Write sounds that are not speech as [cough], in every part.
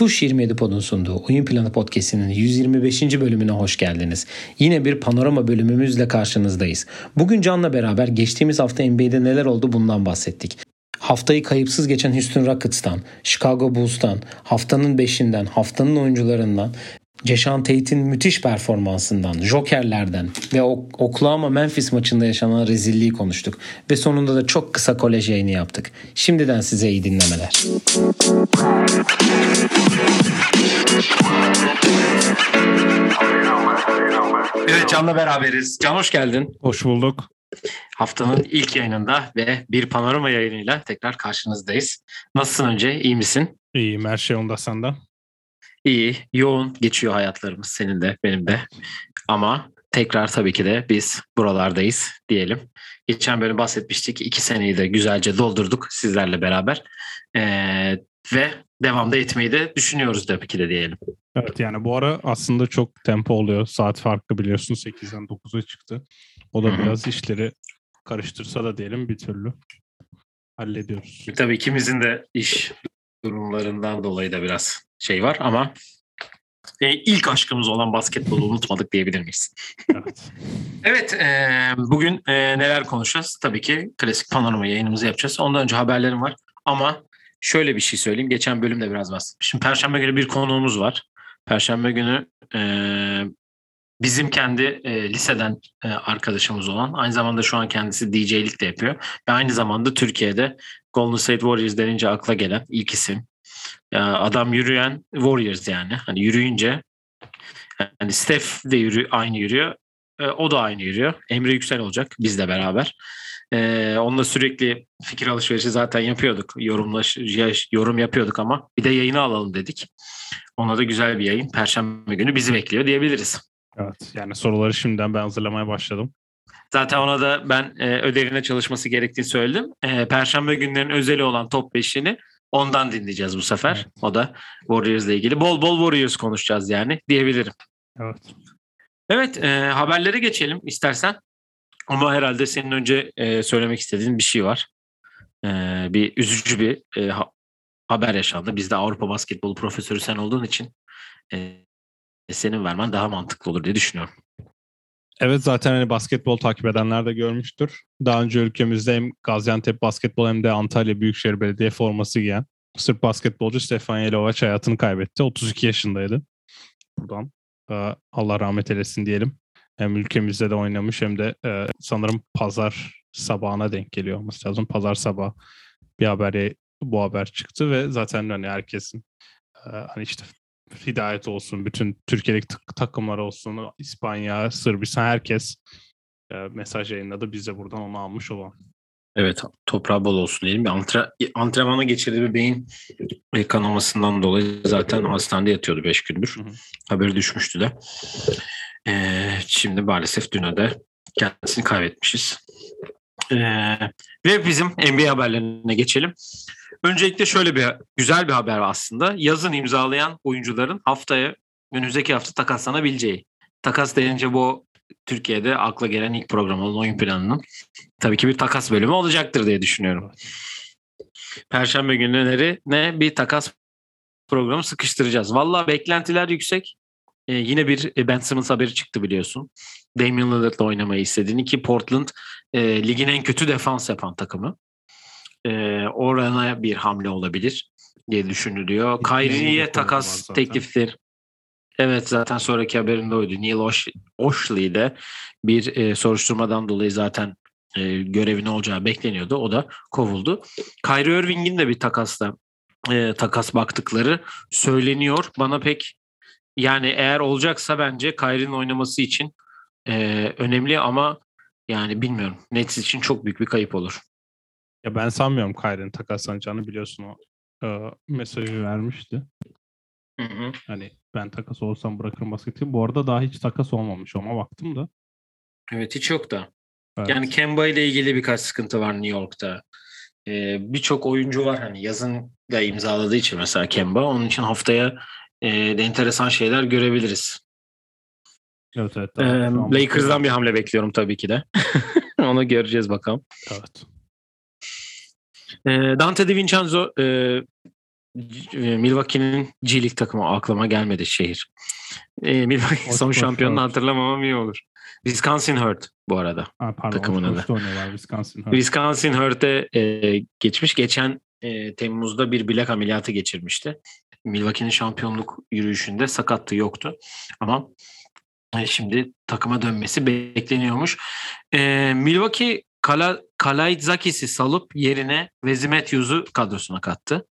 Tuş 27 Pod'un sunduğu Oyun Planı Podcast'inin 125. bölümüne hoş geldiniz. Yine bir panorama bölümümüzle karşınızdayız. Bugün Can'la beraber geçtiğimiz hafta NBA'de neler oldu bundan bahsettik. Haftayı kayıpsız geçen Houston Rockets'tan, Chicago Bulls'tan, haftanın beşinden, haftanın oyuncularından, Ceşan Tate'in müthiş performansından, Jokerlerden ve Oklahoma Memphis maçında yaşanan rezilliği konuştuk. Ve sonunda da çok kısa kolej yayını yaptık. Şimdiden size iyi dinlemeler. Evet Can'la beraberiz. Can hoş geldin. Hoş bulduk. Haftanın ilk yayınında ve bir panorama yayınıyla tekrar karşınızdayız. Nasılsın önce? İyi misin? İyiyim. Her şey onda senden. İyi, yoğun geçiyor hayatlarımız senin de benim de. Ama tekrar tabii ki de biz buralardayız diyelim. Geçen bölüm bahsetmiştik. iki seneyi de güzelce doldurduk sizlerle beraber. Ee, ve devamda etmeyi de düşünüyoruz tabii ki de diyelim. Evet yani bu ara aslında çok tempo oluyor. Saat farklı biliyorsun 8'den 9'a çıktı. O da Hı-hı. biraz işleri karıştırsa da diyelim bir türlü hallediyoruz. Tabii ikimizin de iş durumlarından dolayı da biraz şey var ama e, ilk aşkımız olan basketbolu unutmadık diyebilir miyiz? Evet. evet e, bugün e, neler konuşacağız? Tabii ki klasik panorama yayınımızı yapacağız. Ondan önce haberlerim var ama şöyle bir şey söyleyeyim. Geçen bölümde biraz bahsettim. Şimdi Perşembe günü bir konuğumuz var. Perşembe günü e, bizim kendi e, liseden e, arkadaşımız olan aynı zamanda şu an kendisi DJ'lik de yapıyor ve aynı zamanda Türkiye'de Golden State Warriors denince akla gelen ilk isim ya adam yürüyen Warriors yani. Hani yürüyünce hani Steph de yürü, aynı yürüyor. E, o da aynı yürüyor. Emre Yüksel olacak bizle beraber. E, onunla sürekli fikir alışverişi zaten yapıyorduk. Yorumlaş, yorum yapıyorduk ama bir de yayını alalım dedik. Ona da güzel bir yayın. Perşembe günü bizi bekliyor diyebiliriz. Evet yani soruları şimdiden ben hazırlamaya başladım. Zaten ona da ben e, ödevine çalışması gerektiğini söyledim. E, Perşembe günlerin özeli olan top 5'ini Ondan dinleyeceğiz bu sefer. Evet. O da Warriors ile ilgili. Bol bol Warriors konuşacağız yani diyebilirim. Evet. Evet e, haberlere geçelim istersen. Ama herhalde senin önce e, söylemek istediğin bir şey var. E, bir üzücü bir e, ha, haber yaşandı. Bizde Avrupa basketbolu profesörü sen olduğun için e, senin vermen daha mantıklı olur diye düşünüyorum. Evet zaten hani basketbol takip edenler de görmüştür. Daha önce ülkemizde hem Gaziantep basketbol hem de Antalya Büyükşehir Belediye forması giyen Sırp basketbolcu Stefan Yelovaç hayatını kaybetti. 32 yaşındaydı. Buradan e, Allah rahmet eylesin diyelim. Hem ülkemizde de oynamış hem de e, sanırım pazar sabahına denk geliyor olması lazım. Pazar sabah bir haber bu haber çıktı ve zaten hani herkesin e, hani işte hidayet olsun, bütün Türkiye'deki takımlar olsun, İspanya, Sırbistan herkes e, mesaj yayınladı. Biz de buradan onu almış olan. Evet toprağı bol olsun diyelim. Bir antre, antrenmana geçirdiği bir beyin kanamasından dolayı zaten hastanede yatıyordu 5 gündür. Hı hı. Haberi düşmüştü de. Ee, şimdi maalesef dün de kendisini kaybetmişiz. Ee, ve bizim NBA haberlerine geçelim. Öncelikle şöyle bir güzel bir haber aslında. Yazın imzalayan oyuncuların haftaya önümüzdeki hafta takaslanabileceği. Takas denince bu Türkiye'de akla gelen ilk program olan oyun planının tabii ki bir takas bölümü olacaktır diye düşünüyorum. Perşembe günleri ne bir takas programı sıkıştıracağız. Valla beklentiler yüksek. Ee, yine bir e, Ben Simmons haberi çıktı biliyorsun. Damian Lillard'la oynamayı istediğini ki Portland e, ligin en kötü defans yapan takımı e, orana bir hamle olabilir diye düşünülüyor. Kyrie'ye takas teklifleri Evet zaten sonraki haberinde oydu. Neil Osh Oshley de bir e, soruşturmadan dolayı zaten e, görevin olacağı bekleniyordu. O da kovuldu. Kyrie Irving'in de bir takasla e, takas baktıkları söyleniyor. Bana pek yani eğer olacaksa bence Kyrie'nin oynaması için e, önemli ama yani bilmiyorum. Nets için çok büyük bir kayıp olur. Ya ben sanmıyorum Kyrie'nin takaslanacağını biliyorsun o e, mesajı vermişti. Hı hı. Hani ben takas olsam bırakırım basketi. Bu arada daha hiç takas olmamış ama baktım da. Evet hiç yok da. Evet. Yani Kemba ile ilgili birkaç sıkıntı var New York'ta. Ee, Birçok oyuncu var hani yazın da imzaladığı için mesela Kemba. Onun için haftaya e, de enteresan şeyler görebiliriz. Evet evet. Ee, Lakers'dan bir hamle bekliyorum tabii ki de. [laughs] Onu göreceğiz bakalım. Evet. E, Dante DiVincenzo e, e, Milwaukee'nin G League takımı aklıma gelmedi şehir. E, Milwaukee Hoş, son hoş, şampiyonunu hoş. hatırlamamam iyi olur. Wisconsin Hurt bu arada. Ha, pardon. Takımın adı. Wisconsin. Ha. Wisconsin Hurt'e e, geçmiş. Geçen e, Temmuz'da bir bilek ameliyatı geçirmişti. Milwaukee'nin şampiyonluk yürüyüşünde sakattı yoktu. Ama şimdi takıma dönmesi bekleniyormuş. E, Milwaukee Kala, Kalaitzakis'i salıp yerine Matthews'u kadrosuna kattı.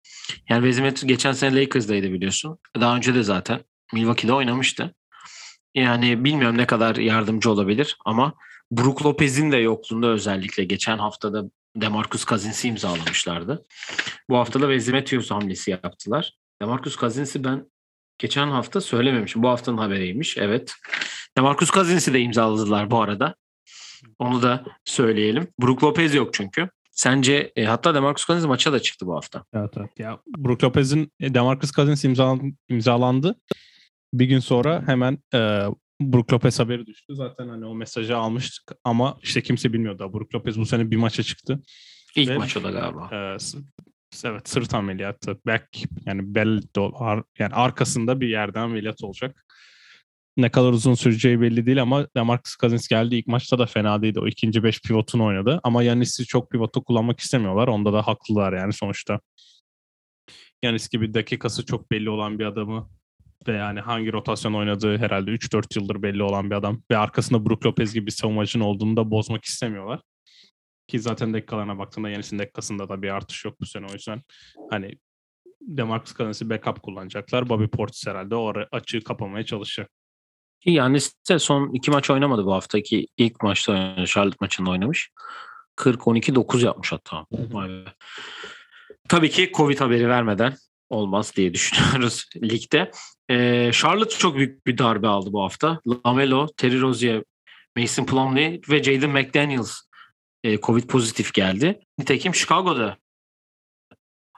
Yani Matthews geçen sene Lakers'daydı biliyorsun. Daha önce de zaten Milwaukee'de oynamıştı. Yani bilmiyorum ne kadar yardımcı olabilir ama Brook Lopez'in de yokluğunda özellikle geçen haftada DeMarcus Cousins'i imzalamışlardı. Bu hafta da Matthews hamlesi yaptılar. DeMarcus Cousins'i ben geçen hafta söylememişim. Bu haftanın haberiymiş. Evet. DeMarcus Cousins'i de imzaladılar bu arada. Onu da söyleyelim. Brook Lopez yok çünkü. Sence e, hatta DeMarcus Cousins maça da çıktı bu hafta. Evet, evet. Ya Brook Lopez'in e, DeMarcus Cousins imzalan, imzalandı. Bir gün sonra hemen e, Brook Lopez haberi düştü. Zaten hani o mesajı almıştık ama işte kimse bilmiyordu. Brook Lopez bu sene bir maça çıktı. İlk Ve- maç o da galiba. E, evet sırt ameliyatı. Back yani bel do- ar- yani arkasında bir yerden ameliyat olacak. Ne kadar uzun süreceği belli değil ama DeMarcus Cousins geldi. ilk maçta da fena değildi. O ikinci beş pivotunu oynadı. Ama Yanis'i çok pivotu kullanmak istemiyorlar. Onda da haklılar yani sonuçta. Yanis gibi dakikası çok belli olan bir adamı ve yani hangi rotasyon oynadığı herhalde 3-4 yıldır belli olan bir adam ve arkasında Brook Lopez gibi bir savunmacının olduğunu da bozmak istemiyorlar. Ki zaten dakikalarına baktığında Yanis'in dakikasında da bir artış yok bu sene o yüzden hani DeMarcus Cousins'i backup kullanacaklar. Bobby Portis herhalde o açığı kapamaya çalışacak. Ki Yannis de son iki maç oynamadı bu haftaki. ilk maçta oynadı. Charlotte maçında oynamış. 40-12-9 yapmış hatta. Vay be. Tabii ki Covid haberi vermeden olmaz diye [laughs] düşünüyoruz ligde. Ee, Charlotte çok büyük bir darbe aldı bu hafta. Lamelo, Terry Rozier, Mason Plumlee ve Jaden McDaniels e, Covid pozitif geldi. Nitekim Chicago'da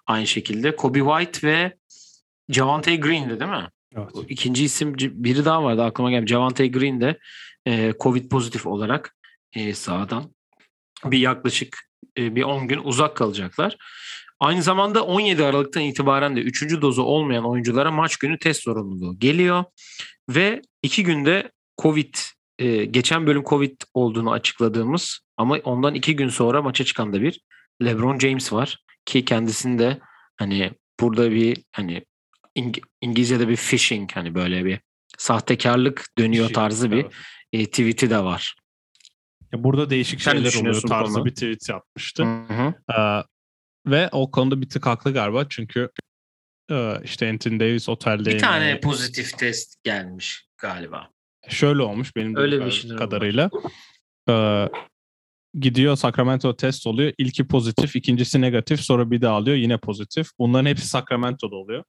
aynı şekilde Kobe White ve Javante Green'di değil mi? Evet. İkinci isim biri daha vardı aklıma geldi. Javante Green de e, Covid pozitif olarak e, sahadan bir yaklaşık e, bir 10 gün uzak kalacaklar. Aynı zamanda 17 Aralık'tan itibaren de 3. dozu olmayan oyunculara maç günü test zorunluluğu geliyor. Ve 2 günde Covid, e, geçen bölüm Covid olduğunu açıkladığımız ama ondan 2 gün sonra maça çıkan da bir LeBron James var. Ki kendisinde hani burada bir hani İng- İngilizce'de bir phishing hani böyle bir sahtekarlık dönüyor Kişi- tarzı bir Evet. e, tweet'i de var. Ya burada değişik Sen şeyler oluyor tarzı konuda? bir tweet yapmıştı. Hı hı. Ee, ve o konuda bir tık haklı galiba çünkü e, işte Anthony Davis otelde Bir tane pozitif test gelmiş galiba. Şöyle olmuş benim Öyle bir kadarıyla. Ee, gidiyor Sacramento test oluyor. İlki pozitif, ikincisi negatif, sonra bir daha alıyor yine pozitif. Bunların hepsi Sacramento'da oluyor.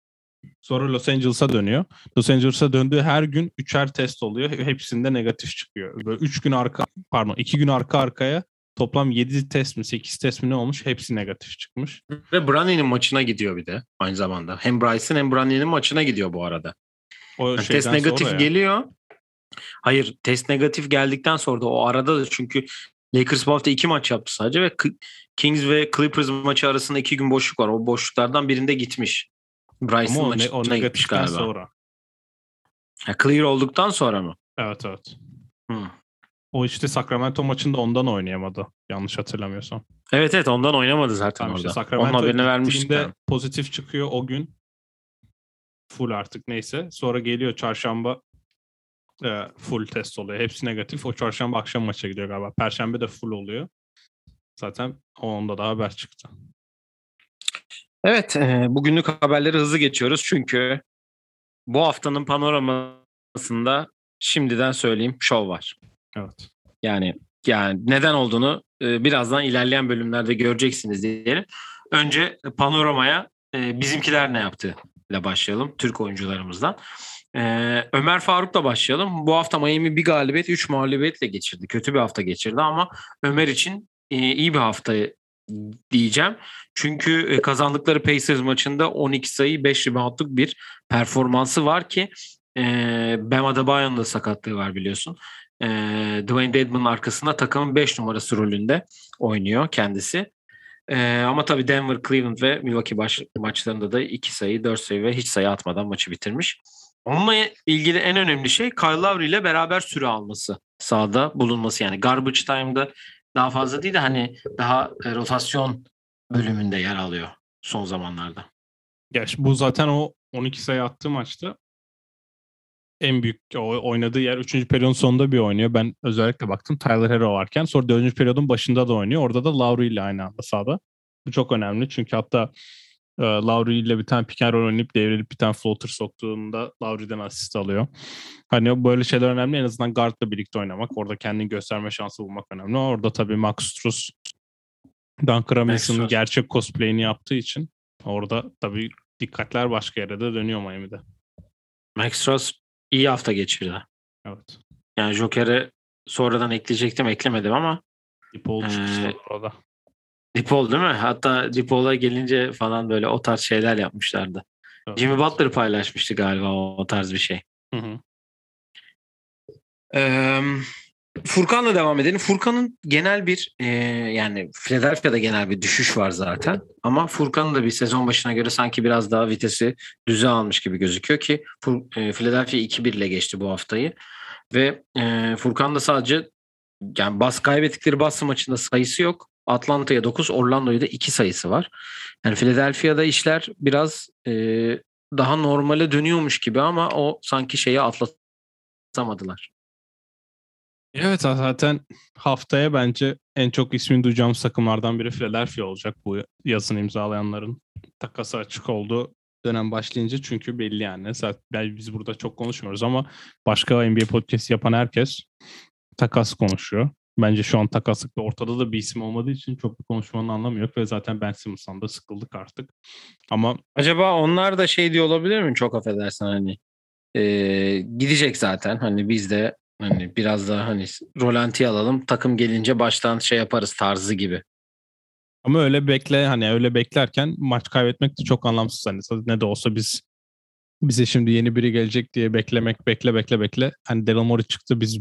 Sonra Los Angeles'a dönüyor. Los Angeles'a döndüğü her gün üçer test oluyor. Hepsinde negatif çıkıyor. Böyle üç gün arka, pardon iki gün arka arkaya toplam 7 test mi 8 test mi ne olmuş? Hepsi negatif çıkmış. Ve Brownie'nin maçına gidiyor bir de aynı zamanda. Hem Bryce'ın hem Brownie'nin maçına gidiyor bu arada. O Yani test negatif geliyor. Hayır test negatif geldikten sonra da o arada da çünkü Lakers bu hafta iki maç yaptı sadece ve Kings ve Clippers maçı arasında iki gün boşluk var. O boşluklardan birinde gitmiş. Ama Bryce'ın o, ne, o gitmiş galiba. sonra. Ha, clear olduktan sonra mı? Evet evet. Hı. O işte Sacramento maçında ondan oynayamadı. Yanlış hatırlamıyorsam. Evet evet ondan oynamadı zaten Tamam işte orada. Onun Sacramento haberini vermiştik. yani. pozitif çıkıyor o gün. Full artık neyse. Sonra geliyor çarşamba e, full test oluyor. Hepsi negatif. O çarşamba akşam maça gidiyor galiba. Perşembe de full oluyor. Zaten onda da haber çıktı. Evet, e, bugünlük haberleri hızlı geçiyoruz çünkü bu haftanın panoramasında şimdiden söyleyeyim şov var. Evet. Yani yani neden olduğunu e, birazdan ilerleyen bölümlerde göreceksiniz diyelim. Önce panoramaya e, bizimkiler ne yaptı ile başlayalım Türk oyuncularımızdan. E, Ömer Faruk'la başlayalım. Bu hafta Miami bir galibiyet, 3 mağlubiyetle geçirdi. Kötü bir hafta geçirdi ama Ömer için e, iyi bir hafta diyeceğim. Çünkü e, kazandıkları Pacers maçında 12 sayı 5 reboundluk bir performansı var ki e, Bam Adebayo'nun da sakatlığı var biliyorsun. E, Dwayne Dedman'ın arkasında takımın 5 numarası rolünde oynuyor kendisi. Ee, ama tabii Denver, Cleveland ve Milwaukee baş, maçlarında da 2 sayı, 4 sayı ve hiç sayı atmadan maçı bitirmiş. Onunla ilgili en önemli şey Kyle Lowry ile beraber süre alması. Sahada bulunması yani. Garbage time'da daha fazla değil de hani daha e, rotasyon bölümünde yer alıyor son zamanlarda. Gerçi bu zaten o 12 sayı attığı maçta en büyük oynadığı yer 3. periyodun sonunda bir oynuyor. Ben özellikle baktım Tyler Hero varken. Sonra 4. periyodun başında da oynuyor. Orada da Lowry ile aynı anda sahada. Bu çok önemli çünkü hatta e, Lowry ile bir tane pick and roll oynayıp devrilip bir tane floater soktuğunda Lowry'den asist alıyor. Hani böyle şeyler önemli. En azından guardla birlikte oynamak. Orada kendini gösterme şansı bulmak önemli. Orada tabii Max Struz Duncan Robinson'ın gerçek cosplay'ini yaptığı için orada tabii dikkatler başka yere de dönüyor Miami'de. Max Struz iyi hafta geçirdi. Evet. Yani Joker'e sonradan ekleyecektim eklemedim ama Dipol çıktı ee, orada. Dipol değil mi? Hatta Dipol'a gelince falan böyle o tarz şeyler yapmışlardı. Evet. Jimmy Butler paylaşmıştı galiba o, o tarz bir şey. Hı hı. Ee, Furkan'la devam edelim. Furkan'ın genel bir e, yani Philadelphia'da genel bir düşüş var zaten. Ama Furkan'ın da bir sezon başına göre sanki biraz daha vitesi düze almış gibi gözüküyor ki e, Philadelphia 2-1 ile geçti bu haftayı. Ve e, Furkan da sadece yani bas kaybettikleri Boston maçında sayısı yok. Atlanta'ya 9, Orlando'ya da 2 sayısı var. Yani Philadelphia'da işler biraz e, daha normale dönüyormuş gibi ama o sanki şeyi atlatamadılar. Evet zaten haftaya bence en çok ismini duyacağımız takımlardan biri Philadelphia olacak bu yazın imzalayanların. Takası açık oldu dönem başlayınca çünkü belli yani. Zaten biz burada çok konuşmuyoruz ama başka NBA podcast yapan herkes takas konuşuyor. Bence şu an takaslıkta ortada da bir isim olmadığı için çok bir konuşmanın anlamı yok ve zaten Ben Simmons'tan da sıkıldık artık. Ama acaba onlar da şey diyor olabilir mi? Çok affedersin hani e, gidecek zaten hani biz de Hani biraz daha hani rolanti alalım takım gelince baştan şey yaparız tarzı gibi. Ama öyle bekle hani öyle beklerken maç kaybetmek de çok anlamsız hani ne de olsa biz bize şimdi yeni biri gelecek diye beklemek bekle bekle bekle. Hani Daryl Morey çıktı biz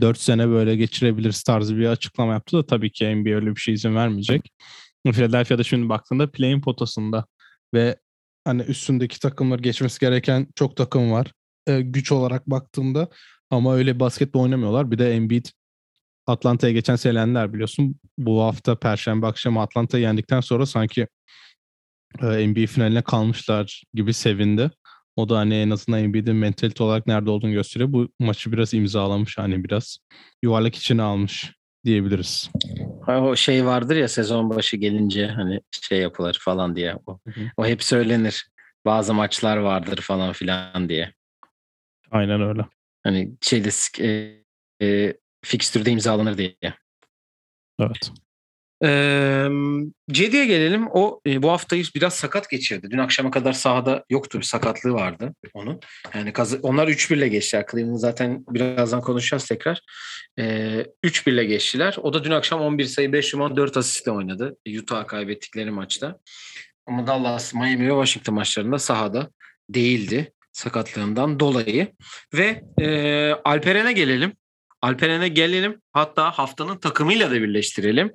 4 sene böyle geçirebiliriz tarzı bir açıklama yaptı da tabii ki NBA öyle bir şey izin vermeyecek. Philadelphia'da şimdi baktığında play'in potasında ve hani üstündeki takımlar geçmesi gereken çok takım var. Ee, güç olarak baktığımda ama öyle basketbol oynamıyorlar. Bir de Embiid Atlanta'ya geçen seneler biliyorsun. Bu hafta Perşembe akşamı Atlanta'yı yendikten sonra sanki e, NBA finaline kalmışlar gibi sevindi. O da hani en azından Embiid'in mentalite olarak nerede olduğunu gösteriyor. Bu maçı biraz imzalamış hani biraz yuvarlak içine almış diyebiliriz. O şey vardır ya sezon başı gelince hani şey yapılır falan diye. O, hı hı. o hep söylenir. Bazı maçlar vardır falan filan diye. Aynen öyle. Hani şeyde e, e, fikstürde imzalanır diye. Evet. Ee, Cedi'ye gelelim. O e, bu haftayı biraz sakat geçirdi. Dün akşama kadar sahada yoktu. Bir sakatlığı vardı onun. Yani kazı, onlar 3-1 ile geçtiler. Cleveland zaten birazdan konuşacağız tekrar. Ee, 3-1 ile geçtiler. O da dün akşam 11 sayı 5 yuman 4 asistle oynadı. Utah kaybettikleri maçta. Ama Dallas, Miami ve Washington maçlarında sahada değildi sakatlığından dolayı. Ve e, Alperen'e gelelim. Alperen'e gelelim. Hatta haftanın takımıyla da birleştirelim.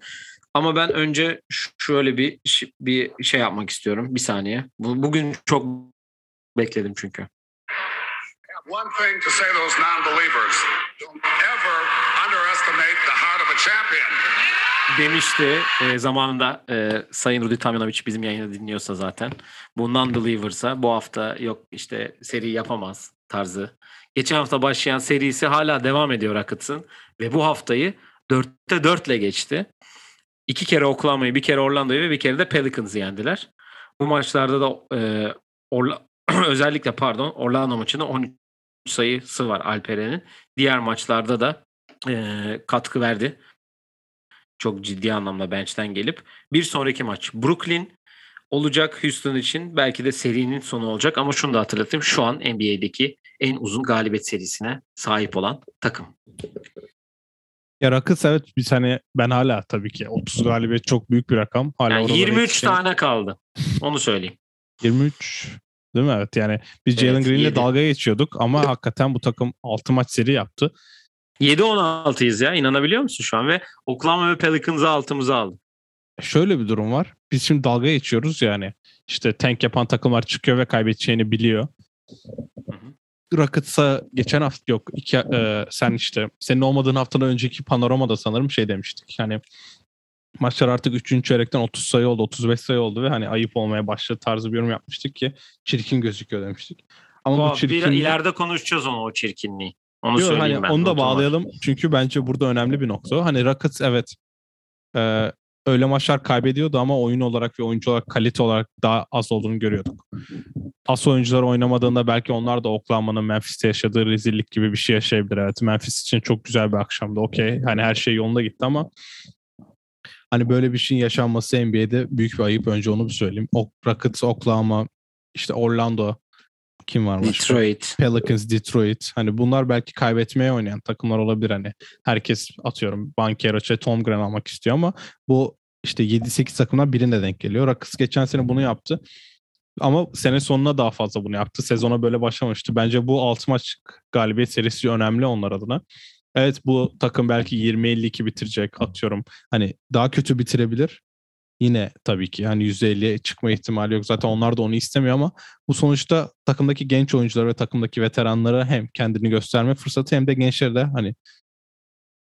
Ama ben önce şöyle bir bir şey yapmak istiyorum. Bir saniye. Bugün çok bekledim çünkü. One thing to say those non-believers. Don't ever underestimate the heart of a champion demişti e, zamanında e, Sayın Rudi Tamjanovic bizim yayını dinliyorsa zaten. Bundan Believers'a bu hafta yok işte seri yapamaz tarzı. Geçen hafta başlayan serisi hala devam ediyor Rockets'ın ve bu haftayı 4'te 4 ile geçti. İki kere Oklahoma'yı, bir kere Orlando'yu ve bir kere de Pelicans'ı yendiler. Bu maçlarda da e, Orla, [clears throat] özellikle pardon Orlando maçında 13 sayısı var Alperen'in. Diğer maçlarda da e, katkı verdi çok ciddi anlamda bench'ten gelip bir sonraki maç Brooklyn olacak Houston için. Belki de serinin sonu olacak ama şunu da hatırlatayım. Şu an NBA'deki en uzun galibiyet serisine sahip olan takım. Ya Rockets evet bir sene ben hala tabii ki 30 galibiyet çok büyük bir rakam. Hala yani 23 yetişen... tane kaldı. Onu söyleyeyim. 23 değil mi? Evet yani biz Jalen evet, Green'le dalga geçiyorduk ama hakikaten bu takım 6 maç seri yaptı. 7-16'yız ya inanabiliyor musun şu an ve Oklahoma ve Pelicans'ı altımıza aldı. şöyle bir durum var. Biz şimdi dalga geçiyoruz yani. İşte tank yapan takımlar çıkıyor ve kaybedeceğini biliyor. Rockets'a geçen hafta yok. Iki, e, sen işte senin olmadığın haftadan önceki panoramada sanırım şey demiştik. Yani maçlar artık 3. çeyrekten 30 sayı oldu, 35 sayı oldu ve hani ayıp olmaya başladı tarzı bir yorum yapmıştık ki çirkin gözüküyor demiştik. Ama bu, bu çirkinliği... Bir ileride konuşacağız onu o çirkinliği. Onu Yok, söyleyeyim hani ben. Onu da bağlayalım. Çünkü bence burada önemli bir nokta. Hani Rockets evet e, öyle maçlar kaybediyordu ama oyun olarak ve oyuncu olarak kalite olarak daha az olduğunu görüyorduk. As oyuncular oynamadığında belki onlar da Oklahoma'nın Memphis'te yaşadığı rezillik gibi bir şey yaşayabilir. Evet Memphis için çok güzel bir akşamdı. Okey. Hani her şey yolunda gitti ama hani böyle bir şeyin yaşanması NBA'de büyük bir ayıp. Önce onu bir söyleyeyim. O Rockets, Oklahoma, işte Orlando kim var başka? Detroit. Pelicans, Detroit. Hani bunlar belki kaybetmeye oynayan takımlar olabilir hani. Herkes atıyorum Bankero'ça Tom Green almak istiyor ama bu işte 7-8 takımdan birine denk geliyor. Rakıs geçen sene bunu yaptı. Ama sene sonuna daha fazla bunu yaptı. Sezona böyle başlamıştı. Bence bu 6 maç galibiyet serisi önemli onlar adına. Evet bu takım belki 20-52 bitirecek atıyorum. Hani daha kötü bitirebilir yine tabii ki yani %50'ye çıkma ihtimali yok. Zaten onlar da onu istemiyor ama bu sonuçta takımdaki genç oyuncular ve takımdaki veteranlara hem kendini gösterme fırsatı hem de gençlere de hani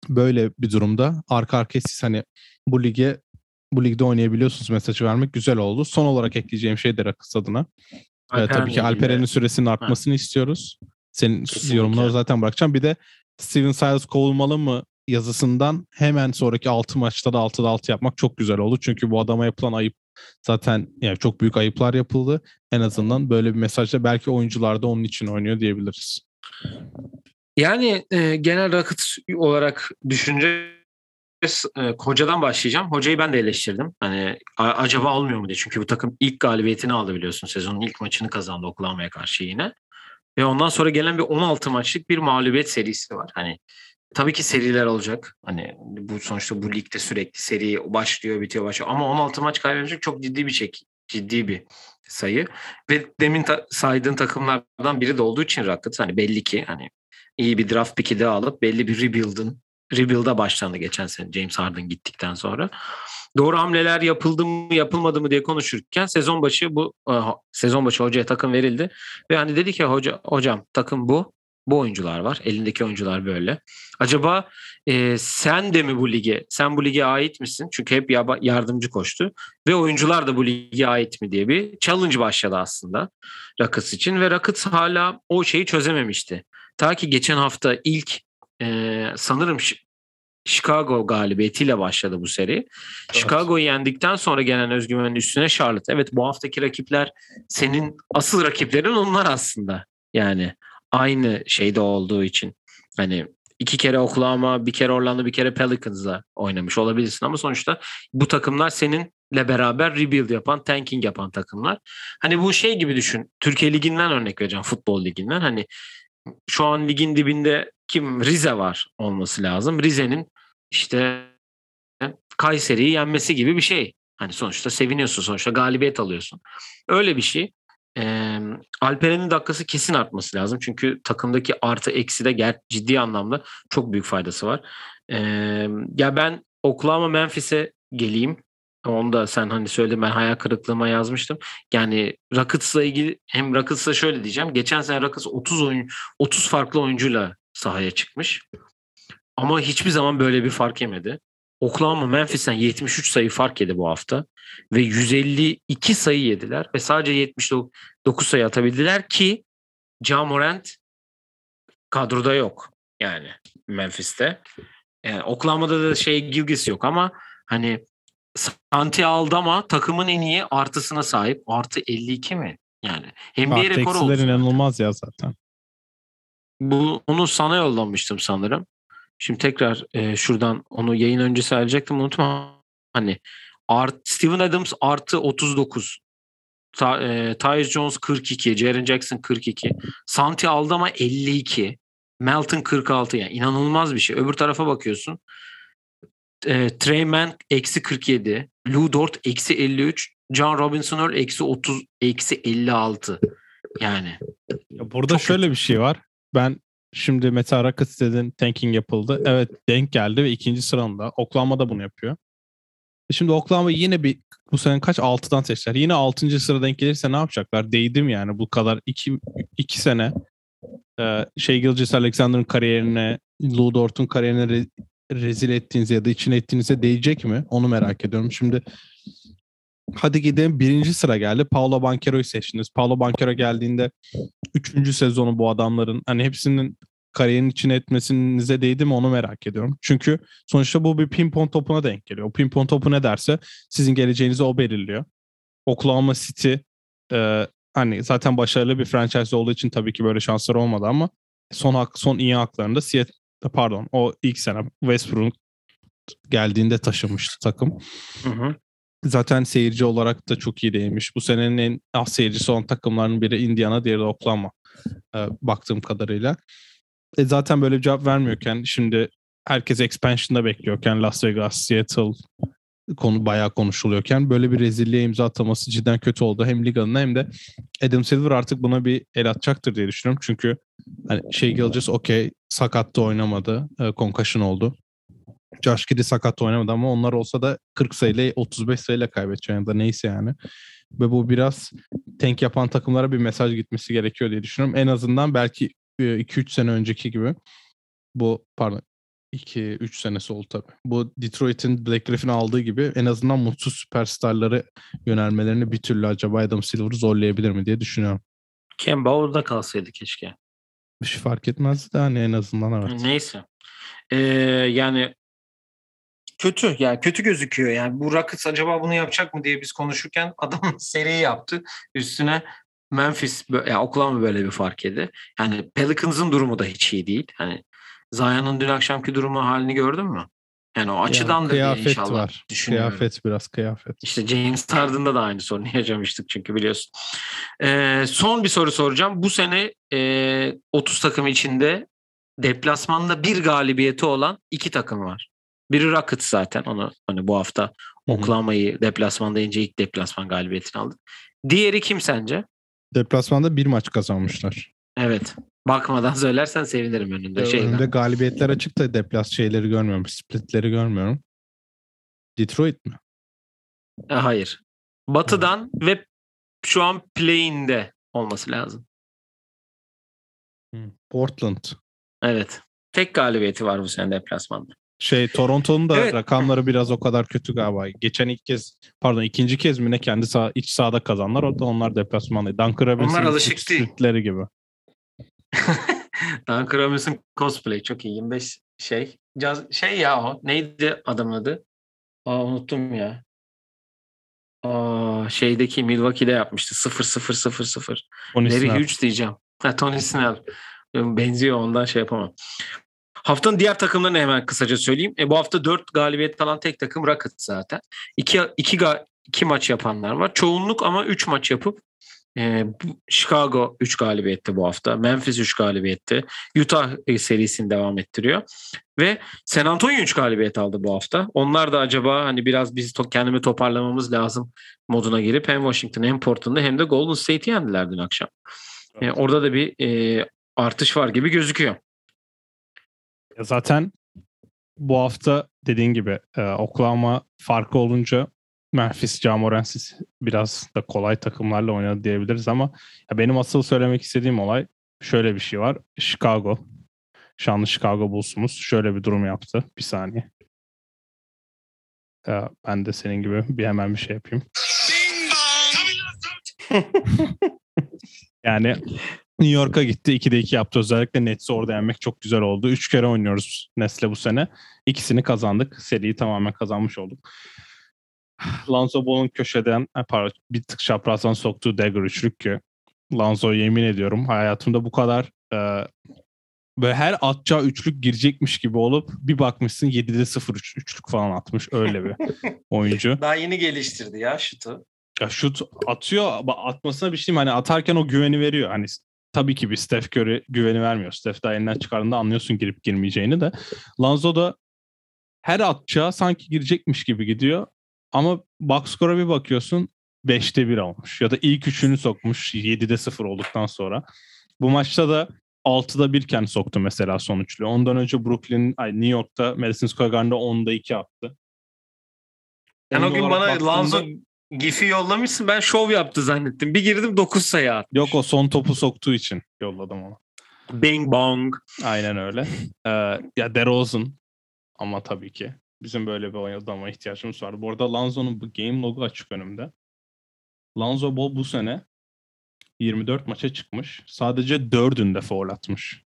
böyle bir durumda arka arkaya siz hani bu lige bu ligde oynayabiliyorsunuz mesajı vermek güzel oldu. Son olarak ekleyeceğim şey de Rakıs adına. Ee, tabii ki Alperen'in süresinin artmasını ha. istiyoruz. Senin Kesinlikle. yorumları zaten bırakacağım. Bir de Steven Silas kovulmalı mı yazısından hemen sonraki 6 maçta da 6'da 6 yapmak çok güzel oldu. Çünkü bu adama yapılan ayıp zaten yani çok büyük ayıplar yapıldı. En azından böyle bir mesajla belki oyuncular da onun için oynuyor diyebiliriz. Yani e, genel rakıt olarak düşünce e, hocadan başlayacağım. Hocayı ben de eleştirdim. Hani a- acaba olmuyor mu diye. Çünkü bu takım ilk galibiyetini aldı biliyorsun. Sezonun ilk maçını kazandı Oklahoma'ya karşı yine. Ve ondan sonra gelen bir 16 maçlık bir mağlubiyet serisi var. Hani Tabii ki seriler olacak. Hani bu sonuçta bu ligde sürekli seri başlıyor, bitiyor, başlıyor. Ama 16 maç kaybedecek çok ciddi bir çek, ciddi bir sayı. Ve demin ta- saydığın takımlardan biri de olduğu için Rockets hani belli ki hani iyi bir draft pick'i de alıp belli bir rebuild'ın rebuild'a başlandı geçen sene James Harden gittikten sonra. Doğru hamleler yapıldı mı yapılmadı mı diye konuşurken sezon başı bu sezon başı hocaya takım verildi ve hani dedi ki hoca hocam takım bu bu oyuncular var. Elindeki oyuncular böyle. Acaba e, sen de mi bu lige, sen bu lige ait misin? Çünkü hep yardımcı koştu. Ve oyuncular da bu lige ait mi diye bir challenge başladı aslında Rockets için. Ve Rockets hala o şeyi çözememişti. Ta ki geçen hafta ilk e, sanırım Chicago galibiyetiyle başladı bu seri. Evet. Chicago'yu yendikten sonra gelen özgüvenin üstüne Charlotte. Evet bu haftaki rakipler senin asıl rakiplerin onlar aslında. Yani aynı şeyde olduğu için hani iki kere Oklahoma, bir kere Orlando, bir kere Pelicans'la oynamış olabilirsin ama sonuçta bu takımlar seninle beraber rebuild yapan, tanking yapan takımlar. Hani bu şey gibi düşün. Türkiye Ligi'nden örnek vereceğim, futbol liginden. Hani şu an ligin dibinde kim? Rize var olması lazım. Rize'nin işte Kayseri'yi yenmesi gibi bir şey. Hani sonuçta seviniyorsun, sonuçta galibiyet alıyorsun. Öyle bir şey. E, Alperen'in dakikası kesin artması lazım. Çünkü takımdaki artı eksi de ger- ciddi anlamda çok büyük faydası var. E, ya ben Oklahoma Memphis'e geleyim. Onu da sen hani söyledin ben hayal kırıklığıma yazmıştım. Yani Rockets'la ilgili hem Rockets'la şöyle diyeceğim. Geçen sene Rockets 30 oyun 30 farklı oyuncuyla sahaya çıkmış. Ama hiçbir zaman böyle bir fark yemedi. Oklahoma Memphis'ten 73 sayı fark yedi bu hafta ve 152 sayı yediler ve sadece 79 sayı atabildiler ki Ja Morant kadroda yok yani Memphis'te. Yani Oklahoma'da da şey Gilgis yok ama hani Santi aldı ama takımın en iyi artısına sahip. Artı 52 mi? Yani NBA Artı rekoru oldu. inanılmaz ya zaten. Bu, onu sana yollamıştım sanırım. Şimdi tekrar e, şuradan onu yayın öncesi alacaktım unutma. Hani art, Steven Adams artı 39. Ta, e, Tyus Jones 42. Jaren Jackson 42. Santi Aldama 52. Melton 46. Yani inanılmaz bir şey. Öbür tarafa bakıyorsun. E, Trey Mann eksi 47. Lou Dort eksi 53. John Robinson Earl eksi 30. Eksi 56. Yani. Ya burada şöyle kötü. bir şey var. Ben Şimdi Meta Rockets dedin tanking yapıldı. Evet denk geldi ve ikinci sıranda. Oklahoma da bunu yapıyor. Şimdi Oklahoma yine bir bu sene kaç 6'dan seçtiler. Yine 6. sıra denk gelirse ne yapacaklar? Değdim yani bu kadar 2 2 sene e, şey Gilgis Alexander'ın kariyerine, Lou Dort'un kariyerine re, rezil ettiğinize ya da içine ettiğinize değecek mi? Onu merak ediyorum. Şimdi hadi gidelim birinci sıra geldi. Paulo Banquero'yu seçtiniz. Paulo Banquero geldiğinde üçüncü sezonu bu adamların hani hepsinin kariyerin içine etmesinize değdi mi onu merak ediyorum. Çünkü sonuçta bu bir pimpon topuna denk geliyor. O pimpon topu ne derse sizin geleceğinizi o belirliyor. Oklahoma City e, hani zaten başarılı bir franchise olduğu için tabii ki böyle şanslar olmadı ama son hak, son iyi haklarında Seattle pardon o ilk sene Westbrook geldiğinde taşımıştı takım. Hı hı. Zaten seyirci olarak da çok iyi değilmiş. Bu senenin en az seyircisi olan takımların biri Indiana, diğeri de Oklahoma. E, baktığım kadarıyla. E, zaten böyle bir cevap vermiyorken şimdi herkes expansion'da bekliyorken Las Vegas, Seattle konu bayağı konuşuluyorken böyle bir rezilliğe imza atılması cidden kötü oldu. Hem liganın hem de Adam Silver artık buna bir el atacaktır diye düşünüyorum. Çünkü hani şey Gilgis okey sakatta oynamadı. E, concussion oldu. Josh Giddy sakatta oynamadı ama onlar olsa da 40 sayıyla 35 sayıyla kaybedecek ya da neyse yani. Ve bu biraz tank yapan takımlara bir mesaj gitmesi gerekiyor diye düşünüyorum. En azından belki 2-3 sene önceki gibi bu pardon 2-3 senesi oldu tabii. Bu Detroit'in Black Griffin'i aldığı gibi en azından mutsuz süperstarları yönelmelerini bir türlü acaba Adam Silver zorlayabilir mi diye düşünüyorum. Kemba orada kalsaydı keşke. Bir şey fark etmezdi de hani en azından evet. Neyse. Ee, yani kötü yani kötü gözüküyor yani bu Rockets acaba bunu yapacak mı diye biz konuşurken [laughs] adam seri yaptı. Üstüne Memphis yani Oklahoma böyle bir fark yedi. Yani Pelicans'ın durumu da hiç iyi değil. Hani Zion'un dün akşamki durumu halini gördün mü? Yani o açıdan yani, da inşallah var. Kıyafet biraz kıyafet. İşte James Harden'da da aynı sorunu yaşamıştık çünkü biliyorsun. Ee, son bir soru soracağım. Bu sene e, 30 takım içinde deplasmanda bir galibiyeti olan iki takım var. Biri Rockets zaten onu hani bu hafta Oklahoma'yı deplasmanda ince ilk deplasman galibiyetini aldı. Diğeri kim sence? Deplasmanda bir maç kazanmışlar. Evet. Bakmadan söylersen sevinirim önünde. Şeyden. Önünde galibiyetler açık da deplas şeyleri görmüyorum. Splitleri görmüyorum. Detroit mi? E, hayır. Batı'dan hmm. ve şu an play'inde olması lazım. Portland. Evet. Tek galibiyeti var bu sene deplasmanda. Şey Toronto'nun da evet. rakamları biraz o kadar kötü galiba. Geçen ilk kez pardon ikinci kez mi ne kendi sağ, iç sahada kazanlar. Orada onlar deplasmanda. Duncan Robinson'ın alışık değil. gibi. [laughs] Duncan Robinson cosplay çok iyi. 25 şey. Caz, şey ya o. Neydi adamın adı? Aa unuttum ya. Aa, şeydeki Milwaukee'de yapmıştı. 0 0 0 0. Larry Hughes diyeceğim. Ha, Tony Snell. Benziyor ondan şey yapamam. Haftanın diğer takımlarını hemen kısaca söyleyeyim. E, bu hafta 4 galibiyet alan tek takım Rockets zaten. 2 2 2 maç yapanlar var. Çoğunluk ama 3 maç yapıp e, Chicago 3 galibiyette bu hafta. Memphis 3 galibiyette. Utah serisini devam ettiriyor. Ve San Antonio 3 galibiyet aldı bu hafta. Onlar da acaba hani biraz biz to- kendimi toparlamamız lazım moduna girip hem Washington hem Portland'ı hem de Golden State'i yendiler dün akşam. Evet. E, orada da bir e, artış var gibi gözüküyor. Zaten bu hafta dediğin gibi e, Oklahoma farkı olunca Memphis, Jamoransis biraz da kolay takımlarla oynadı diyebiliriz ama ya benim asıl söylemek istediğim olay şöyle bir şey var. Chicago. Şanlı Chicago Bulls'umuz şöyle bir durum yaptı. Bir saniye. Ya ben de senin gibi bir hemen bir şey yapayım. yani New York'a gitti. 2'de 2 yaptı. Özellikle Nets'i orada yenmek çok güzel oldu. 3 kere oynuyoruz Nets'le bu sene. İkisini kazandık. Seriyi tamamen kazanmış olduk. Lanzo Ball'un köşeden pardon, bir tık çaprazdan soktuğu dagger üçlük ki Lanzo yemin ediyorum hayatımda bu kadar e, böyle her atacağı üçlük girecekmiş gibi olup bir bakmışsın 7'de 0 üç, üçlük falan atmış öyle bir [laughs] oyuncu. Daha yeni geliştirdi ya şutu. Ya şut atıyor atmasına bir şey hani atarken o güveni veriyor. Hani tabii ki bir Steph Curry güveni vermiyor. Steph daha elinden çıkardığında anlıyorsun girip girmeyeceğini de. Lonzo da her atacağı sanki girecekmiş gibi gidiyor. Ama box score'a bir bakıyorsun 5'te 1 olmuş. Ya da ilk üçünü sokmuş 7'de 0 olduktan sonra. Bu maçta da 6'da 1 iken soktu mesela sonuçlu. Ondan önce Brooklyn, ay New York'ta Madison Square Garden'da 10'da 2 attı. Sen o gün bana baktığımda- Lanzo gifi yollamışsın. Ben şov yaptı zannettim. Bir girdim 9 sayı attı. Yok o son topu soktuğu için yolladım onu. Bang bong. Aynen öyle. [laughs] Ee, ya DeRozan ama tabii ki bizim böyle bir adama ihtiyacımız var. Bu arada Lanzo'nun bu game logu açık önümde. Lonzo Ball bu sene 24 maça çıkmış. Sadece 4'ünde foul atmış.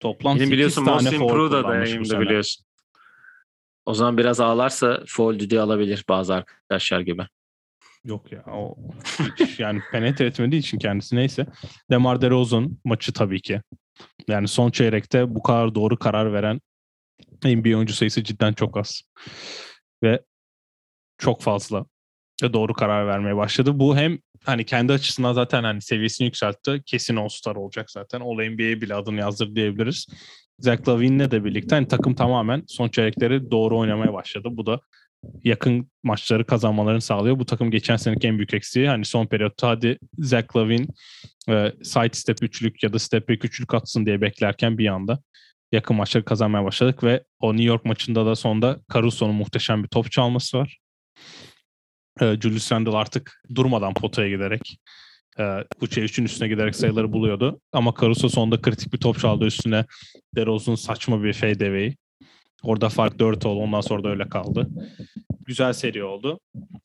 Toplam Benim 8 biliyorsun tane Most foul Improved da sene. biliyorsun. O zaman biraz ağlarsa foul düdüğü alabilir bazı arkadaşlar gibi. Yok ya o hiç yani penetre etmediği için kendisi neyse. Demar DeRozan maçı tabii ki. Yani son çeyrekte bu kadar doğru karar veren NBA oyuncu sayısı cidden çok az. Ve çok fazla ve doğru karar vermeye başladı. Bu hem hani kendi açısından zaten hani seviyesini yükseltti. Kesin All-Star olacak zaten. All NBA'ye bile adını yazdır diyebiliriz. Zach Lavine'le de birlikte hani takım tamamen son çeyrekleri doğru oynamaya başladı. Bu da yakın maçları kazanmalarını sağlıyor. Bu takım geçen seneki en büyük eksiği hani son periyotta hadi Zach Lavine e, side step üçlük ya da step back üçlük atsın diye beklerken bir anda yakın maçları kazanmaya başladık ve o New York maçında da sonda Caruso'nun muhteşem bir top çalması var. E, Julius Randle artık durmadan potaya giderek e, 3'e 3'ün üstüne giderek sayıları buluyordu. Ama Caruso sonunda kritik bir top çaldı üstüne. DeRozan saçma bir fadeaway. Orada fark 4 oldu. Ondan sonra da öyle kaldı. Güzel seri oldu.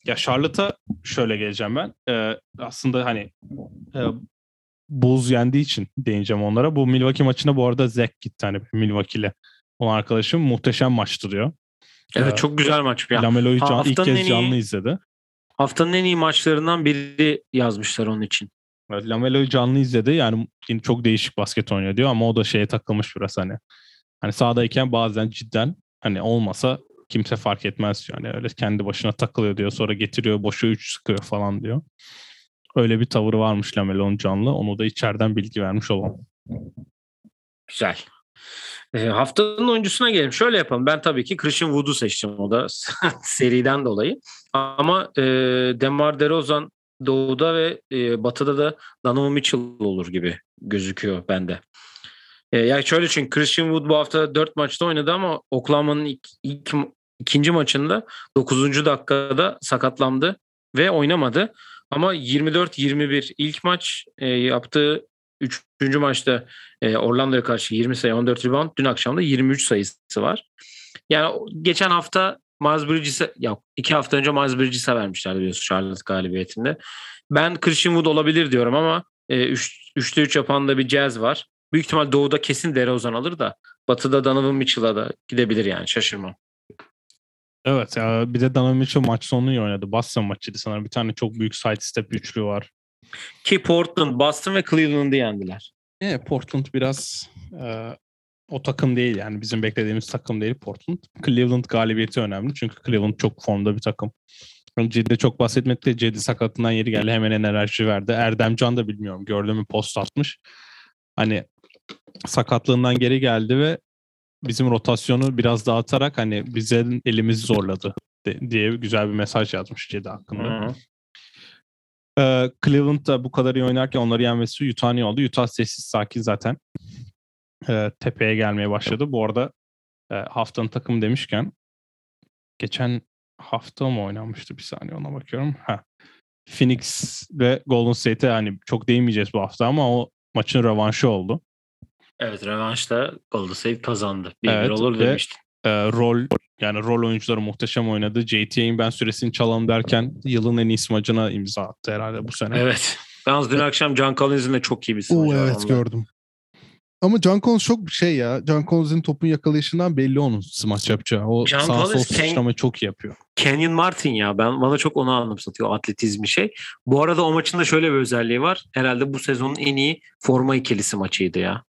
Ya Charlotte'a şöyle geleceğim ben. Ee, aslında hani e, Bulls yendiği için değineceğim onlara. Bu Milwaukee maçına bu arada Zach gitti hani Milwaukee'yle. Olan arkadaşım muhteşem maçtı diyor. Evet Ee, çok güzel maç. Ya, Lamelo'yu can, ilk kez iyi- canlı izledi. Haftanın en iyi maçlarından biri yazmışlar onun için. Evet, Lamelo'yu canlı izledi. Yani çok değişik basket oynuyor diyor ama o da şeye takılmış biraz hani. Hani sahadayken bazen cidden hani olmasa kimse fark etmez. Yani öyle kendi başına takılıyor diyor. Sonra getiriyor boşa 3 sıkıyor falan diyor. Öyle bir tavırı varmış Lamelo'nun canlı. Onu da içeriden bilgi vermiş olalım. Güzel. E, haftanın oyuncusuna gelelim. Şöyle yapalım. Ben tabii ki Christian Wood'u seçtim o da [laughs] seriden dolayı. Ama e, Demar DeRozan Doğu'da ve e, Batı'da da Donovan Mitchell olur gibi gözüküyor bende. E, yani şöyle çünkü Christian Wood bu hafta 4 maçta oynadı ama Oklahoma'nın ilk, ilk, ikinci maçında 9. dakikada sakatlandı ve oynamadı. Ama 24-21 ilk maç e, yaptığı 3. maçta e, Orlando'ya karşı 20 sayı 14 rebound. Dün akşam da 23 sayısı var. Yani geçen hafta Miles Bridges'e ya iki hafta önce Miles Bridges'e vermişlerdi biliyorsun Charlotte galibiyetinde. Ben Christian Wood olabilir diyorum ama e, üç, 3'te 3 yapan da bir Jazz var. Büyük ihtimal Doğu'da kesin DeRozan alır da Batı'da Donovan Mitchell'a da gidebilir yani şaşırmam. Evet ya bir de Donovan Mitchell maç sonunu iyi oynadı. Boston maçıydı sanırım. Bir tane çok büyük side step üçlü var. Ki Portland, Boston ve Cleveland'ı yendiler. E, Portland biraz e, o takım değil yani bizim beklediğimiz takım değil Portland. Cleveland galibiyeti önemli çünkü Cleveland çok formda bir takım. Cedi çok bahsetmekte Cedi sakatından yeri geldi hemen enerji verdi. Erdemcan da bilmiyorum gördüm mü post atmış. Hani sakatlığından geri geldi ve bizim rotasyonu biraz dağıtarak hani bize elimizi zorladı diye güzel bir mesaj yazmış Cedi hakkında. Hı hı. Ee, Cleveland da bu kadar iyi oynarken onları yenmesi Utah iyi oldu. Utah sessiz sakin zaten e, tepeye gelmeye başladı. Bu arada e, haftanın takımı demişken geçen hafta mı oynanmıştı bir saniye ona bakıyorum. Ha. Phoenix ve Golden State'e hani çok değinmeyeceğiz bu hafta ama o maçın rövanşı oldu. Evet revanşta Golden State kazandı. Bir Evet, bir olur ve- demiştim. Ee, rol yani rol oyuncuları muhteşem oynadı. JT'nin ben süresini çalalım derken yılın en iyisi maçına imza attı herhalde bu sene. Evet. Yalnız dün akşam John Collins'in de çok iyi bir smacı evet onda. gördüm. Ama John Collins çok şey ya. John Collins'in topun yakalayışından belli onun smaç yapacağı. O John sağ sol Collins Ken- sıçramayı çok iyi yapıyor. Kenyon Martin ya ben bana çok onu anımsatıyor atletizmi şey. Bu arada o maçın da şöyle bir özelliği var. Herhalde bu sezonun en iyi forma ikilisi maçıydı ya.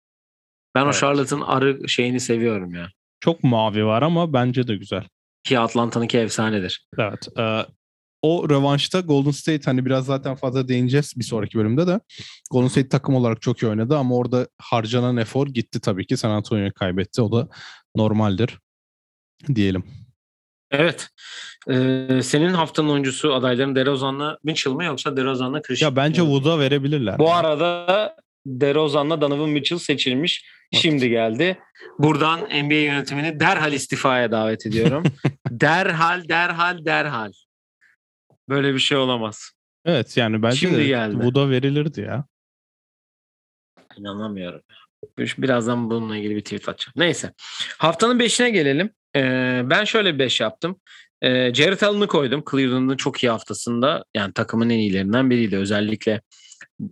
Ben o Evet. Charlotte'ın arı şeyini seviyorum ya. Çok mavi var ama bence de güzel. Ki Atlanta'nınki efsanedir. Evet. Ee, o rövanşta Golden State hani biraz zaten fazla değineceğiz bir sonraki bölümde de. Golden State takım olarak çok iyi oynadı ama orada harcanan efor gitti tabii ki. San Antonio kaybetti. O da normaldir diyelim. Evet. Ee, senin haftanın oyuncusu adayların DeRozan'la Mitchell mı yoksa DeRozan'la Christian? Ya bence? Wood'a verebilirler. Bu arada DeRozan'la Donovan Mitchell seçilmiş. Şimdi geldi. Buradan NBA yönetimini derhal istifaya davet ediyorum. [laughs] derhal, derhal, derhal. Böyle bir şey olamaz. Evet yani bence Şimdi de geldi. bu da verilirdi ya. İnanamıyorum. Birazdan bununla ilgili bir tweet atacağım. Neyse. Haftanın 5'ine gelelim. Ee, ben şöyle bir 5 yaptım. Ee, Jared Allen'ı koydum. Cleveland'ın çok iyi haftasında. Yani takımın en iyilerinden biriydi. Özellikle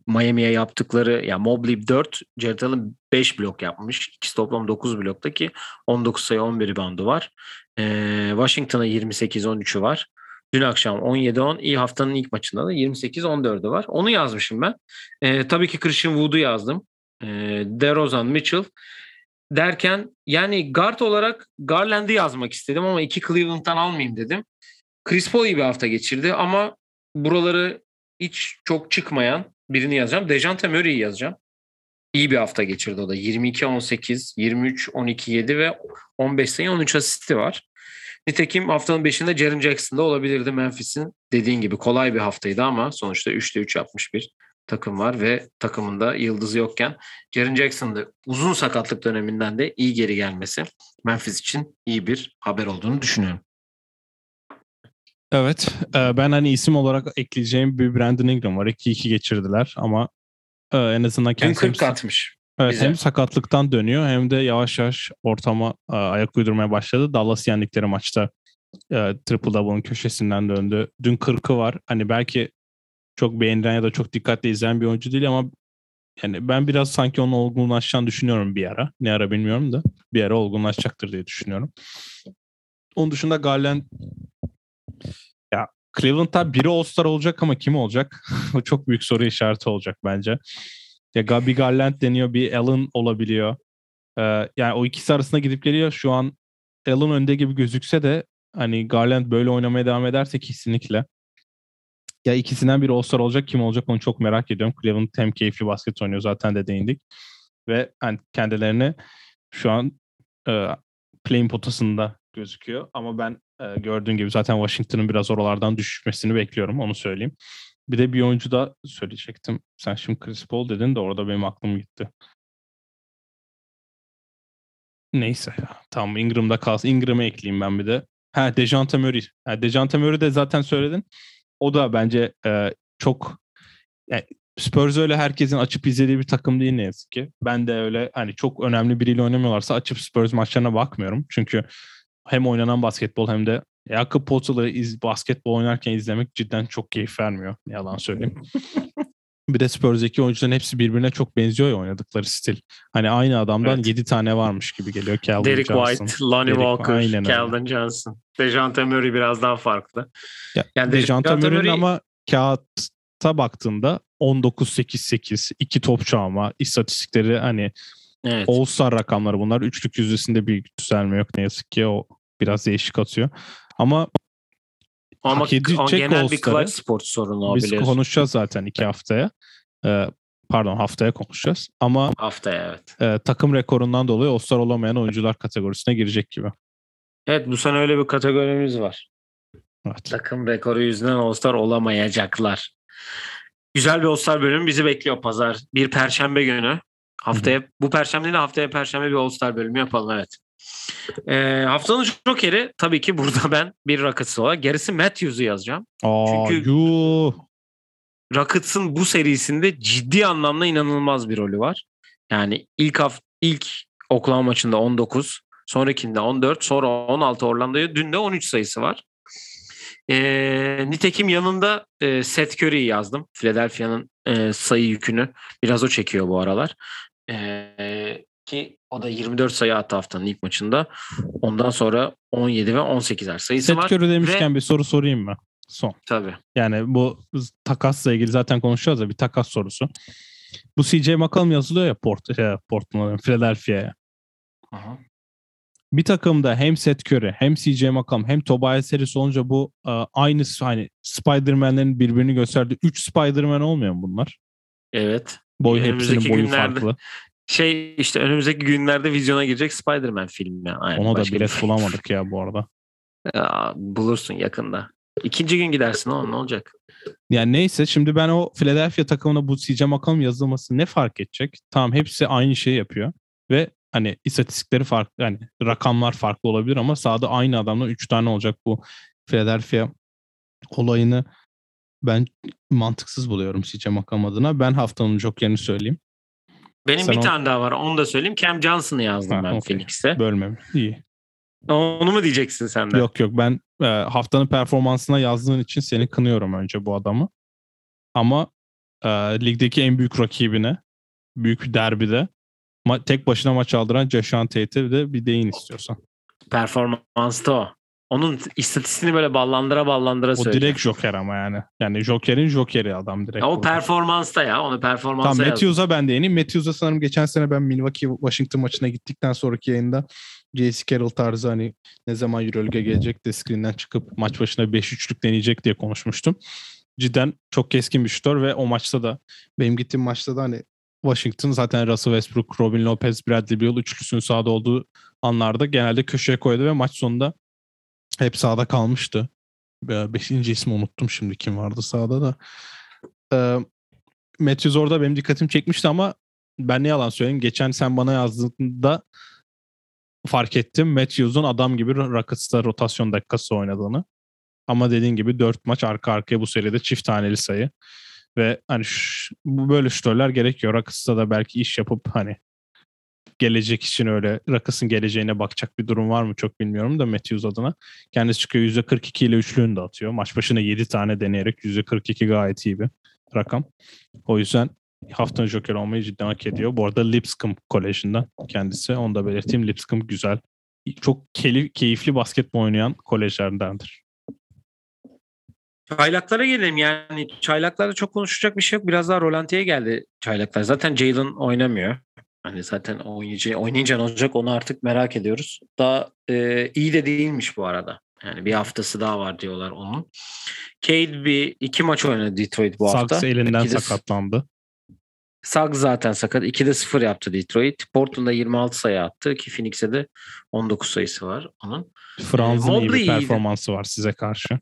Miami'ye yaptıkları yani Mobley 4, Jared Allen 5 blok yapmış. İkisi toplam 9 blokta ki 19 sayı 11 bandı var. Ee, Washington'a 28-13'ü var. Dün akşam 17-10 iyi haftanın ilk maçında da 28-14'ü var. Onu yazmışım ben. Ee, tabii ki Christian Wood'u yazdım. Ee, DeRozan, Mitchell derken yani guard olarak Garland'ı yazmak istedim ama iki Cleveland'dan almayayım dedim. Chris Paul iyi bir hafta geçirdi ama buraları hiç çok çıkmayan birini yazacağım. Dejante Murray'i yazacağım. İyi bir hafta geçirdi o da. 22-18, 23-12-7 ve 15 sayı 13 asisti var. Nitekim haftanın 5'inde Jaren Jackson'da olabilirdi Memphis'in. Dediğin gibi kolay bir haftaydı ama sonuçta 3'te 3 yapmış bir takım var ve takımında yıldızı yokken Jaren Jackson'da uzun sakatlık döneminden de iyi geri gelmesi Memphis için iyi bir haber olduğunu düşünüyorum. Evet. e, ben hani isim olarak ekleyeceğim bir Brandon Ingram var. 2-2 geçirdiler ama e, en azından Dün kendisi 40 atmış. Evet, hem sakatlıktan dönüyor hem de yavaş yavaş ortama e, ayak uydurmaya başladı. Dallas yendikleri maçta e, triple double'ın köşesinden döndü. Dün 40'ı var. Hani belki çok beğenilen ya da çok dikkatle izleyen bir oyuncu değil ama yani ben biraz sanki onun olgunlaşacağını düşünüyorum bir ara. Ne ara bilmiyorum da bir ara olgunlaşacaktır diye düşünüyorum. Onun dışında Garland ya Cleveland'da biri All-Star olacak ama kim olacak? [laughs] o çok büyük soru işareti olacak bence. Ya Gabi Garland deniyor bir Allen olabiliyor. Ee, yani o ikisi arasında gidip geliyor. Şu an Allen önde gibi gözükse de hani Garland böyle oynamaya devam ederse kesinlikle. Ya ikisinden biri All-Star olacak kim olacak onu çok merak ediyorum. Cleveland hem keyifli basket oynuyor zaten de değindik. Ve hani kendilerini şu an e, playing potasında gözüküyor. Ama ben e, gördüğün gibi zaten Washington'ın biraz oralardan düşmesini bekliyorum onu söyleyeyim. Bir de bir oyuncu da söyleyecektim. Sen şimdi Chris Paul dedin de orada benim aklım gitti. Neyse ya. Tamam Ingram'da kalsın. Ingram'ı ekleyeyim ben bir de. Ha Dejante Murray. Ha, Dejante Murray de zaten söyledin. O da bence e, çok yani Spurs öyle herkesin açıp izlediği bir takım değil ne yazık ki. Ben de öyle hani çok önemli biriyle oynamıyorlarsa açıp Spurs maçlarına bakmıyorum. Çünkü hem oynanan basketbol hem de Jakob Poel'ı iz, basketbol oynarken izlemek cidden çok keyif vermiyor. Ne yalan söyleyeyim. [laughs] bir de Spurs'daki oyuncuların hepsi birbirine çok benziyor ya oynadıkları stil. Hani aynı adamdan Evet. 7 tane varmış gibi geliyor. Calvin Derek Johnson. White, Lonnie Derek- Walker, aynen öyle. Calvin Johnson. Dejante Murray biraz daha farklı. Ya, Yani Dejante Dejante Murray'in Murray- ama kağıtta baktığında 19-8-8, 2 top çalma, istatistikleri hani Evet. All-Star rakamları bunlar. Üçlük yüzdesinde bir düzelme yok ne yazık ki. O biraz değişik atıyor. Ama Ama genel bir clutch sport sorunu o biz biliyorsun. konuşacağız zaten iki haftaya. Ee, pardon haftaya konuşacağız. Ama Haftaya evet. e, takım rekorundan dolayı All-Star olamayan oyuncular kategorisine girecek gibi. Evet bu sene öyle bir kategorimiz var. Evet. Takım rekoru yüzünden All-Star olamayacaklar. Güzel bir All-Star bölümü bizi bekliyor pazar. Bir perşembe günü. Haftaya bu perşembe değil de haftaya perşembe bir All-Star bölümü yapalım evet. Ee, haftanın Joker'i tabii ki burada [laughs] ben bir Rockets olarak gerisi Matthews'u yazacağım. Aa, Çünkü- yuh. Rockets'ın bu serisinde ciddi anlamda inanılmaz bir rolü var. Yani ilk haf ilk Oklahoma maçında 19, sonrakinde 14, sonra 16 Orlando'ya dün de 13 sayısı var. Ee, nitekim yanında e, Seth Curry'i yazdım. Philadelphia'nın e, sayı yükünü biraz o çekiyor bu aralar. Ee, ki o da 24 sayı attı haftanın ilk maçında. Ondan sonra 17 ve 18'er sayısı Seth var. Curry demişken bir soru sorayım mı? Son. Tabii. Yani bu takasla ilgili zaten konuşacağız da bir takas sorusu. Bu CJ McCollum yazılıyor ya Port, şey, Portland'a, Philadelphia'ya. Aha. Bir takımda hem Seth Curry hem CJ McCollum hem Tobias Harris olunca bu e, aynı hani Spider-Man'lerin birbirini gösterdiği 3 Spider-Man olmuyor mu bunlar? Evet. Boy hepsinin boyu günlerde- farklı. Şey işte önümüzdeki günlerde vizyona girecek Spider-Man filmi. Aynen, Ona da başka bilet film. [laughs] bulamadık ya bu arada. Ya, bulursun yakında. İkinci gün gidersin oğlum ne olacak? Yani neyse şimdi ben o Philadelphia takımına bu CJ McCollum yazılması ne fark edecek? Tamam hepsi aynı şeyi yapıyor ve hani istatistikleri farklı yani rakamlar farklı olabilir ama sahada aynı adamla 3 tane olacak bu Philadelphia olayını ben mantıksız buluyorum CJ McCollum adına. Ben haftanın jokerini söyleyeyim. Benim Sen bir o- tane daha var onu da söyleyeyim. Cam Johnson'ı yazdım Ha, ben okey. Phoenix'e. Bölmem. İyi. Onu mu diyeceksin sen de? Yok yok ben e, haftanın performansına yazdığın için seni kınıyorum önce bu adamı. Ama e, ligdeki en büyük rakibine büyük bir derbide ma- tek başına maç aldıran Jashan Tate'e de bir değin istiyorsan. Performansta o. Onun istatistiğini böyle ballandıra ballandıra O söyleyeceğim. direkt Joker ama yani. Yani Joker'in Jokeri adam direkt. Ya o performansta ya. Onu performansa Tamam. Matthews'a ben değineyim. Matthews'a sanırım geçen sene ben Milwaukee Washington maçına gittikten sonraki yayında J.C. Carroll tarzı hani ne zaman Euroleague'e gelecek de screen'den çıkıp maç başına 5-3'lük deneyecek diye konuşmuştum. Cidden çok keskin bir şutör ve o maçta da benim gittiğim maçta da hani Washington zaten Russell Westbrook, Robin Lopez, Bradley Beal üçlüsünün sahada olduğu anlarda genelde köşeye koydu ve maç sonunda hep sahada kalmıştı. Be- Beşinci ismi unuttum şimdi kim vardı sahada da. Ee, Matthews orada benim dikkatimi çekmişti ama ben ne yalan söyleyeyim. Geçen sen bana yazdığında fark ettim. Matthews'un adam gibi Rockets'ta rotasyon dakikası oynadığını. Ama dediğin gibi 4 maç arka arkaya bu seride çift taneli sayı. Ve hani şu- böyle şutörler gerekiyor. Rockets'ta da belki iş yapıp hani gelecek için öyle Rockets'ın geleceğine bakacak bir durum var mı çok bilmiyorum da Matthews adına. Kendisi çıkıyor %42 ile üçlüğünü de atıyor. Maç başına 7 tane deneyerek %42 gayet iyi bir rakam. O yüzden haftanın Joker olmayı cidden hak ediyor. Bu arada Lipscomb Koleji'nden kendisi. Onu da belirteyim. Lipscomb güzel. Çok keyif, keyifli basketbol oynayan kolejlerdendir. Çaylaklara gelelim yani. Çaylaklarda çok konuşacak bir şey yok. Biraz daha rolantiye geldi çaylaklar. Zaten Jalen oynamıyor. Hani zaten oynayınca, oynayınca ne olacak onu artık merak ediyoruz. Daha e, iyi de değilmiş bu arada. Yani bir haftası daha var diyorlar onun. Cade bir iki maç oynadı Detroit bu hafta. Suggs elinden İkide- sakatlandı. Suggs zaten sakat. 2'de 0 yaptı Detroit. Portland'da 26 sayı attı ki Phoenix'e de 19 sayısı var onun. Franz'ın iyi Mobley bir iyiydi. performansı var size karşı.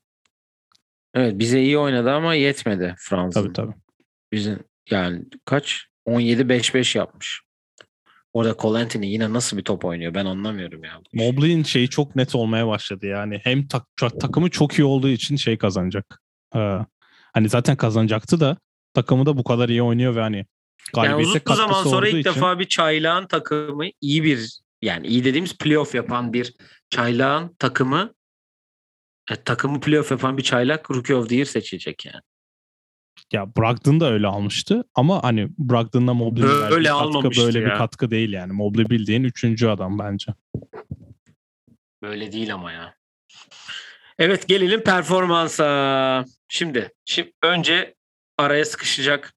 Evet bize iyi oynadı ama yetmedi Franz'ın. Tabii tabii. Bizim yani kaç? 17-5-5 yapmış. Orada Cole Anthony yine nasıl bir top oynuyor ben anlamıyorum ya. Mobley'in şeyi çok net olmaya başladı yani. Hem tak- takımı çok iyi olduğu için şey kazanacak. Ee, hani zaten kazanacaktı da takımı da bu kadar iyi oynuyor ve hani Yani galibiyete uzun katkısı zaman sonra ilk için defa bir çaylağın takımı iyi bir yani iyi dediğimiz playoff yapan bir çaylağın takımı e, takımı playoff yapan bir çaylak Rookie of the Year seçilecek yani. Ya Brogdon da öyle almıştı ama hani Brogdon'la Mobley'in Böyle verdiği katkı böyle bir ya. katkı değil yani. Mobley bildiğin üçüncü adam bence. Böyle değil ama ya. Evet gelelim performansa. Şimdi, şimdi önce araya sıkışacak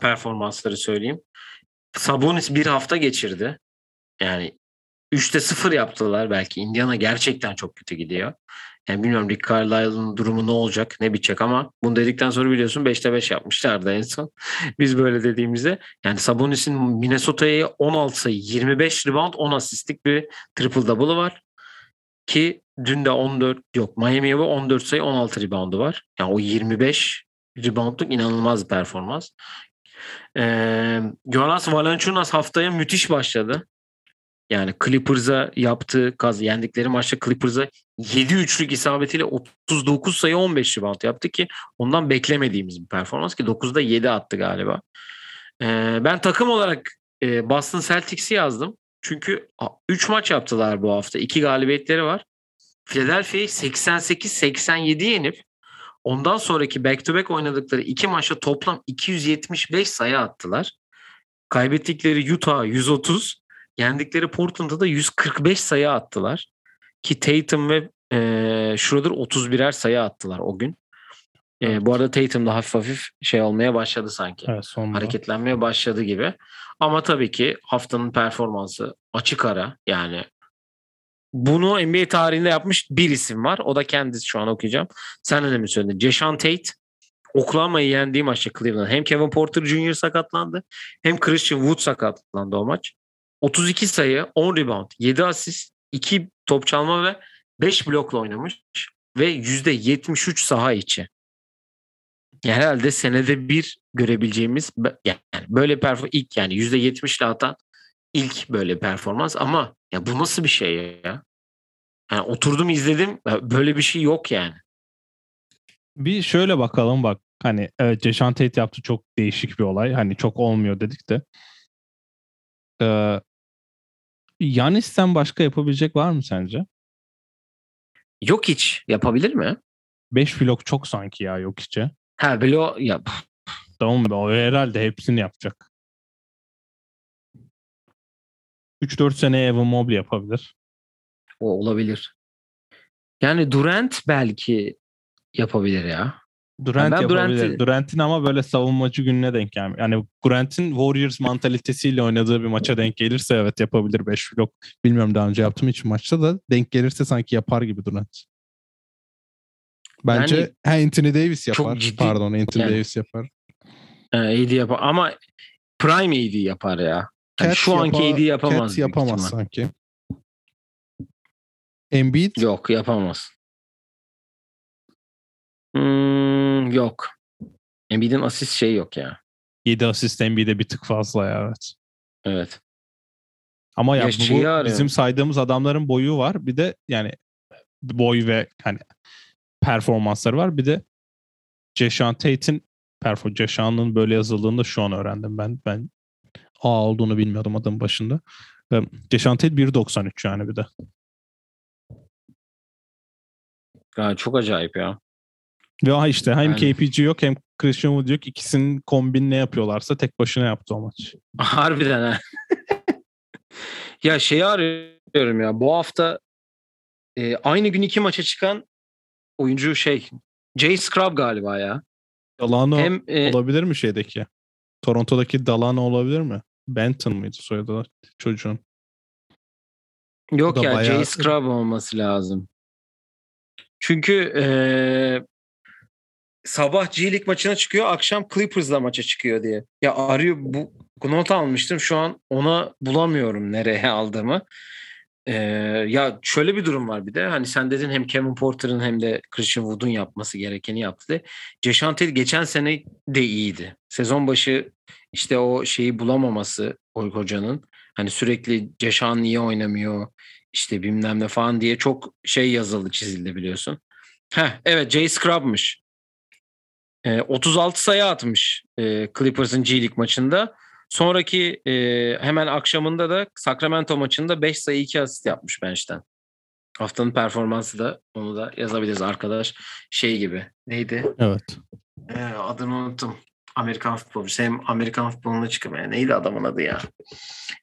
performansları söyleyeyim. Sabonis bir hafta geçirdi. Yani 3'te 0 yaptılar belki. Indiana gerçekten çok kötü gidiyor. Yani bilmiyorum Rick Carlisle'ın durumu ne olacak, ne bitecek ama bunu dedikten sonra biliyorsun 5'te 5 yapmışlardı en son. [laughs] Biz böyle dediğimizde. Yani Sabonis'in Minnesota'ya 16 sayı, 25 rebound, 10 asistlik bir triple double'ı var. Ki dün de 14 yok Miami'ye bu 14 sayı 16 reboundu var. Yani o 25 reboundluk inanılmaz bir performans. Ee, Jonas Valanciunas haftaya müthiş başladı. Yani Clippers'a yaptığı kaz yendikleri maçta Clippers'a 7 üçlük isabetiyle 39 sayı 15 rebound yaptı ki ondan beklemediğimiz bir performans ki 9'da 7 attı galiba. Ee, ben takım olarak e, Boston Celtics'i yazdım. Çünkü 3 maç yaptılar bu hafta. 2 galibiyetleri var. Philadelphia'yı 88-87 yenip ondan sonraki back to back oynadıkları iki maçta toplam 275 sayı attılar. Kaybettikleri Utah 130, yendikleri Portland'da da 145 sayı attılar. Ki Tatum ve e, Schroeder 31'er sayı attılar o gün. E, bu arada Tatum da hafif hafif şey olmaya başladı sanki Evet sonunda. hareketlenmeye başladı gibi. Ama tabii ki haftanın performansı açık ara yani bunu NBA tarihinde yapmış bir isim var. O da kendisi şu an okuyacağım. Sen de mi söyledin? Jason Tate Oklahoma'yı yendiği maçta Cleveland. Hem Kevin Porter Jr. sakatlandı hem Christian Wood sakatlandı o maç. 32 sayı, 10 rebound, 7 asist, 2 top çalma ve 5 blokla oynamış. ve yüzde 73 saha içi. Herhalde senede bir görebileceğimiz yani böyle performans ilk yani yüzde 70 ile atan ilk böyle performans ama ya bu nasıl bir şey ya? Yani oturdum izledim böyle bir şey yok yani. Bir şöyle bakalım bak hani evet Jason Tate yaptı çok değişik bir olay. Hani çok olmuyor dedik de. Ee, Yanis'ten başka yapabilecek var mı sence? Yok hiç yapabilir mi? 5 blok çok sanki ya yok içe. Ha blok yap. Tamam mı? O herhalde hepsini yapacak. 3-4 sene Evan Mobley yapabilir. O olabilir. Yani Durant belki yapabilir ya. Durant ben yapabilir. Durant'in ama böyle savunmacı gününe denk gelmiyor. Yani Durant'in Warriors mantalitesiyle oynadığı bir maça denk gelirse evet yapabilir 5 blok. Bilmiyorum daha önce yaptım hiç maçta da denk gelirse sanki yapar gibi Durant. Bence yani, ha, Anthony Davis yapar. Ciddi, Pardon Anthony yani, Davis yapar. AD yapar ama Prime AD yapar ya. Yani şu yapa, anki AD yapamaz. Cat yapamaz sanki. Embiid? Yok yapamaz. Hmm, yok. Embiid'in asist şey yok ya. 7 asist Embiid'e bir tık fazla ya evet. Evet. Ama ya, ya bu bizim saydığımız adamların boyu var. Bir de yani boy ve hani performansları var. Bir de Ceşan Tate'in perform Ceşan'ın böyle yazıldığını da şu an öğrendim ben. Ben A olduğunu bilmiyordum adamın başında. Ceşan Tate 1.93 yani bir de. Ya çok acayip ya. Ve işte hem yani. KPG yok hem Christian Wood yok. İkisinin kombin ne yapıyorlarsa tek başına yaptı o maç. [laughs] Harbiden ha. [laughs] ya şeyi arıyorum ya. Bu hafta e, aynı gün iki maça çıkan oyuncu şey Jay Scrub galiba ya. Dalano hem, e, olabilir mi şeydeki? Toronto'daki Dalano olabilir mi? Benton mıydı soyadı çocuğun? Yok ya bayağı... Jay Scrub olması lazım. Çünkü ee, sabah G League maçına çıkıyor, akşam Clippers'la maça çıkıyor diye. Ya arıyor bu not almıştım. Şu an ona bulamıyorum nereye [laughs] aldığımı. Ee, ya şöyle bir durum var bir de. Hani sen dedin hem Kevin Porter'ın hem de Christian Wood'un yapması gerekeni yaptı. Ceşantel geçen sene de iyiydi. Sezon başı işte o şeyi bulamaması Hoca'nın. Hani sürekli Ceşan niye oynamıyor işte bilmem ne falan diye çok şey yazıldı çizildi biliyorsun. Heh, evet Jay Scrub'mış. E, 36 sayı atmış e, Clippers'ın G League maçında. Sonraki e, hemen akşamında da Sacramento maçında 5 sayı 2 asist yapmış bench'ten. Haftanın performansı da onu da yazabiliriz arkadaş. Şey gibi. Neydi? Evet. E, adını unuttum. Amerikan futbolcu. Hem Amerikan futboluna çıkıyor. Neydi adamın adı ya?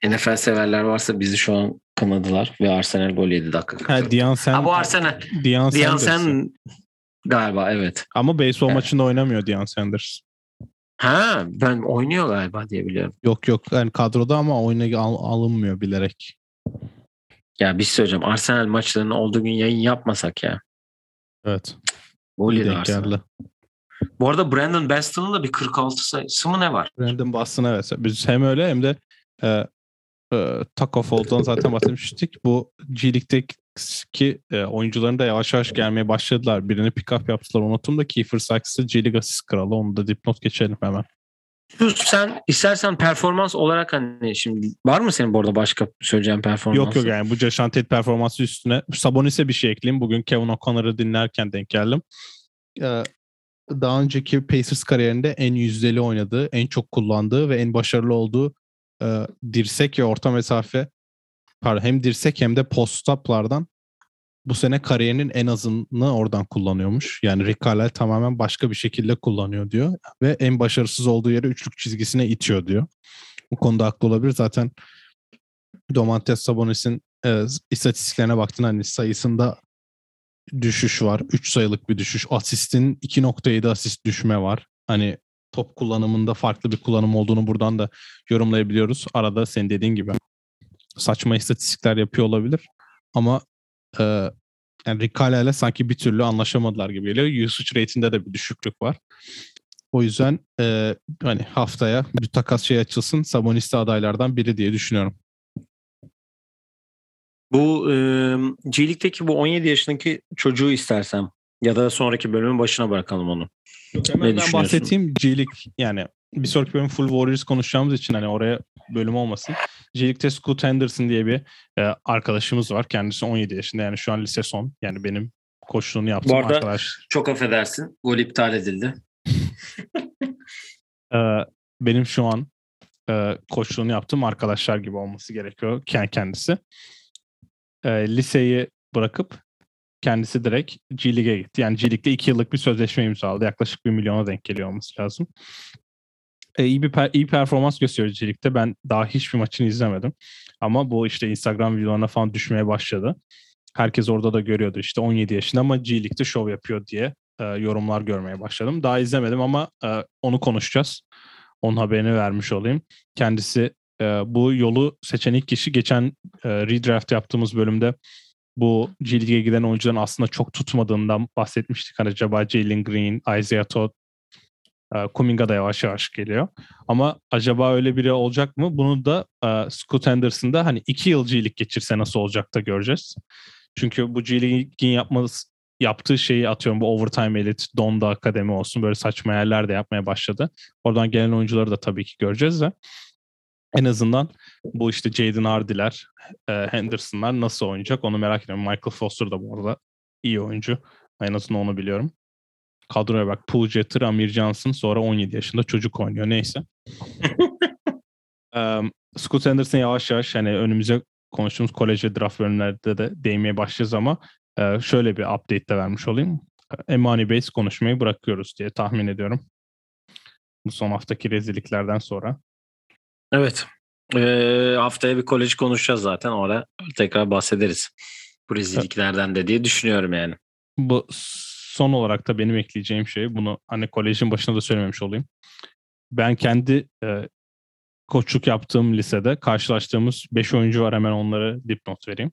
NFL severler varsa bizi şu an kınadılar ve Arsenal gol yedi dakika. Ha, Dion Sen, ha bu Arsenal. Dion, Dion Sen galiba evet. Ama baseball evet. maçında oynamıyor Dion Sanders. Ha ben oynuyor galiba diye biliyorum. Yok yok yani kadroda ama oyuna al, alınmıyor bilerek. Ya bir şey söyleyeceğim. Arsenal maçlarının olduğu gün yayın yapmasak ya. Evet. Gol yedi Arsenal. Bu arada Brandon Baston'un da bir 46 sayısı mı ne var? Brandon Baston evet. Biz hem öyle hem de e, e, Taco Fall'dan zaten bahsetmiştik. Bu G League'deki e, oyuncuların da yavaş yavaş gelmeye başladılar. Birini pick up yaptılar unuttum da Kiefer Sykes'ı G League asist kralı. Onu da dipnot geçelim hemen. Sen istersen performans olarak hani şimdi var mı senin bu arada başka söyleyeceğin performans? Yok yok yani bu Jason Tate performansı üstüne Sabonis'e bir şey ekleyeyim. Bugün Kevin O'Connor'ı dinlerken denk geldim. Ee, daha önceki Pacers kariyerinde en yüzdeli oynadığı, en çok kullandığı ve en başarılı olduğu e, dirsek ve orta mesafe pardon hem dirsek hem de post-up'lardan bu sene kariyerinin en azını oradan kullanıyormuş. Yani Rick Carlisle tamamen başka bir şekilde kullanıyor diyor. Ve en başarısız olduğu yere üçlük çizgisine itiyor diyor. Bu konuda haklı olabilir. Zaten Domantas Sabonis'in e, istatistiklerine baktın hani sayısında düşüş var. 3 sayılık bir düşüş. Asistin 2.7 asist düşme var. Hani top kullanımında farklı bir kullanım olduğunu buradan da yorumlayabiliyoruz. Arada senin dediğin gibi saçma istatistikler yapıyor olabilir. Ama e, yani Ricala ile sanki bir türlü anlaşamadılar gibi geliyor. Usage rate'inde de bir düşüklük var. O yüzden e, hani haftaya bir takas şey açılsın. Sabonis adaylardan biri diye düşünüyorum. Bu e, G League'deki bu 17 yaşındaki çocuğu istersem Ya da sonraki bölümün başına bırakalım onu. Yok, hemen ben bahsedeyim. G-League yani bir sonraki bölüm Full Warriors konuşacağımız için hani oraya bölüm olmasın. Scoot Henderson diye bir e, arkadaşımız var. Kendisi 17 yaşında yani şu an lise son. Yani benim koçluğunu yaptığım Bu arada arkadaş. çok affedersin. Gol iptal edildi. [laughs] e, benim şu an e, koçluğunu yaptığım arkadaşlar gibi olması gerekiyor kendisi. E, liseyi bırakıp kendisi direkt G League'e gitti. Yani G League'de 2 yıllık bir sözleşme imzaladı. Yaklaşık 1 milyona denk geliyor olması lazım. E, iyi bir per- iyi performans gösteriyor League'de. Ben daha hiçbir maçını izlemedim. Ama bu işte Instagram videolarına falan düşmeye başladı. Herkes orada da görüyordu işte 17 yaşında ama G League'de şov yapıyor diye e, yorumlar görmeye başladım. Daha izlemedim ama e, onu konuşacağız. Onun haberini vermiş olayım. Kendisi e, bu yolu seçen ilk kişi geçen e, redraft yaptığımız bölümde bu G League'e giden oyuncuların aslında çok tutmadığından bahsetmiştik. Hani acaba Jalen Green, Isaiah Todd, Kuminga da yavaş yavaş geliyor. Ama acaba öyle biri olacak mı? Bunu da Scott Anderson'da hani iki yıl G League geçirse nasıl olacak da göreceğiz. Çünkü bu G League'in yapması, yaptığı şeyi atıyorum bu Overtime Elite, Donda Akademi olsun böyle saçma yerler de yapmaya başladı. Oradan gelen oyuncuları da tabii ki göreceğiz de en azından bu işte Jaden Hardy'ler, Henderson'lar nasıl oynayacak onu merak ediyorum. Michael Foster da bu arada iyi oyuncu. En azından onu biliyorum. Kadroya bak. Poole Jeter, Amir Johnson sonra 17 yaşında çocuk oynuyor. Neyse. [laughs] um, Scott Anderson yavaş yavaş hani önümüze konuştuğumuz koleje draft bölümlerde de değmeye başlayacağız ama e, şöyle bir update de vermiş olayım. Emani Base konuşmayı bırakıyoruz diye tahmin ediyorum. Bu son haftaki rezilliklerden sonra. Evet. Ee, haftaya bir kolej konuşacağız zaten. Orada tekrar bahsederiz. Bu rezilliklerden de diye düşünüyorum yani. Bu son olarak da benim ekleyeceğim şey bunu hani kolejin başında da söylememiş olayım. Ben kendi e, koçluk yaptığım lisede karşılaştığımız 5 oyuncu var hemen onları dipnot vereyim.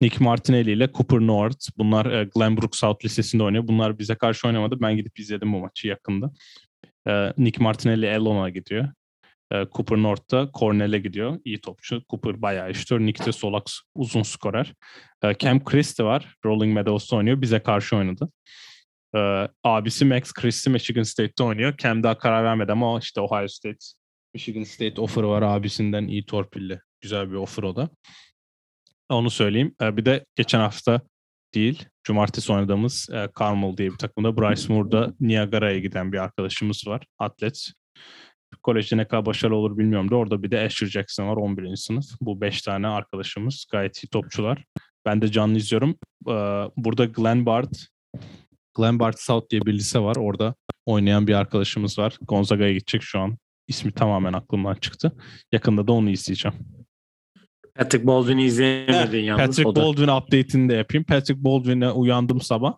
Nick Martinelli ile Cooper North. Bunlar e, Glenbrook South Lisesi'nde oynuyor. Bunlar bize karşı oynamadı. Ben gidip izledim bu maçı yakında. E, Nick Martinelli Elon'a gidiyor. E, Cooper North da Cornell'e gidiyor. İyi topçu. Cooper bayağı iştör. Nick de solak uzun skorer. E, Cam Christie var. Rolling Meadows'ta oynuyor. Bize karşı oynadı. E, abisi Max Christie Michigan State'te oynuyor. Cam daha karar vermedi ama işte Ohio State Michigan State offer var abisinden iyi torpilli. Güzel bir offer o da. Onu söyleyeyim. Bir de geçen hafta değil, cumartesi oynadığımız Carmel diye bir takımda Bryce Moore'da Niagara'ya giden bir arkadaşımız var. Atlet. Kolejde ne kadar başarılı olur bilmiyorum da orada bir de Asher Jackson var 11. sınıf. Bu 5 tane arkadaşımız gayet iyi topçular. Ben de canlı izliyorum. Burada Glenn Bard, Glenn Bard South diye bir lise var. Orada oynayan bir arkadaşımız var. Gonzaga'ya gidecek şu an. İsmi tamamen aklımdan çıktı. Yakında da onu izleyeceğim. Patrick Baldwin'i izleyemedin yalnız. Patrick Baldwin update'ini de yapayım. Patrick Baldwin'e uyandım sabah.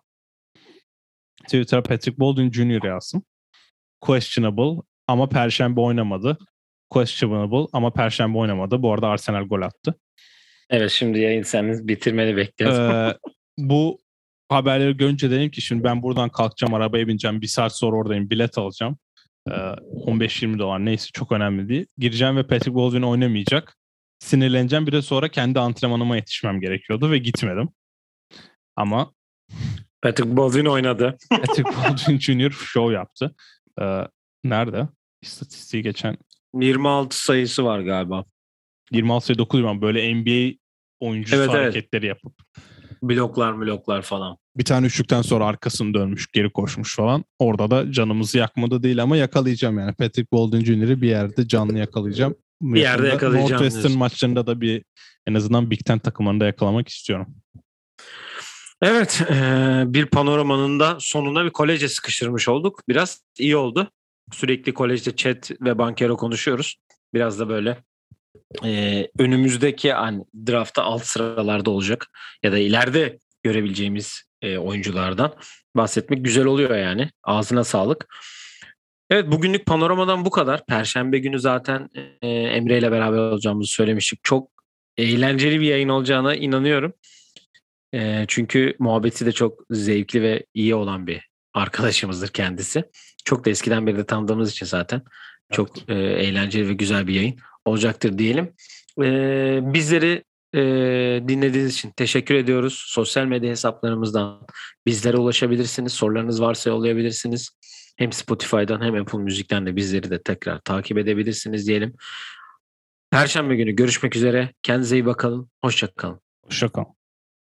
Twitter'a Patrick Baldwin Jr. yazdım. Questionable ama Perşembe oynamadı. Questionable ama Perşembe oynamadı. Bu arada Arsenal gol attı. Evet şimdi yayın senin bitirmeni bekliyoruz. Ee, bu haberleri görünce dedim ki şimdi ben buradan kalkacağım arabaya bineceğim. Bir saat sonra oradayım bilet alacağım. Ee, 15-20 dolar neyse çok önemli değil. Gireceğim ve Patrick Baldwin oynamayacak. Sinirleneceğim bir de sonra kendi antrenmanıma yetişmem gerekiyordu ve gitmedim. Ama Patrick Baldwin oynadı. [laughs] Patrick Baldwin Jr. show yaptı. Ee, nerede? İstatistiği geçen 26 sayısı var galiba. 26 sayı 9 var. Böyle NBA oyuncusu evet, hareketleri evet. yapıp. Bloklar bloklar falan. Bir tane üçlükten sonra arkasını dönmüş, geri koşmuş falan. Orada da canımızı yakmadı değil ama yakalayacağım yani. Patrick Baldwin Jr.'ı bir yerde canlı yakalayacağım. [laughs] Bir yerde yakalayacağım. Northwestern diyorsun. maçlarında da bir en azından Big Ten takımlarında yakalamak istiyorum. Evet, bir panoramanın da sonuna bir koleje sıkıştırmış olduk. Biraz iyi oldu. Sürekli kolejde chat ve bankero konuşuyoruz. Biraz da böyle e, önümüzdeki hani draftta alt sıralarda olacak ya da ileride görebileceğimiz e, oyunculardan bahsetmek güzel oluyor yani. Ağzına sağlık. Evet bugünlük panoramadan bu kadar. Perşembe günü zaten e, Emre ile beraber olacağımızı söylemiştik. Çok eğlenceli bir yayın olacağına inanıyorum. E, çünkü muhabbeti de çok zevkli ve iyi olan bir arkadaşımızdır kendisi. Çok da eskiden beri de tanıdığımız için zaten çok e, eğlenceli ve güzel bir yayın olacaktır diyelim. E, bizleri e, dinlediğiniz için teşekkür ediyoruz. Sosyal medya hesaplarımızdan bizlere ulaşabilirsiniz. Sorularınız varsa yollayabilirsiniz. Hem Spotify'dan hem Apple Müzik'ten de bizleri de tekrar takip edebilirsiniz diyelim. Perşembe günü görüşmek üzere. Kendinize iyi bakalım. Hoşçakalın. Hoşçakalın.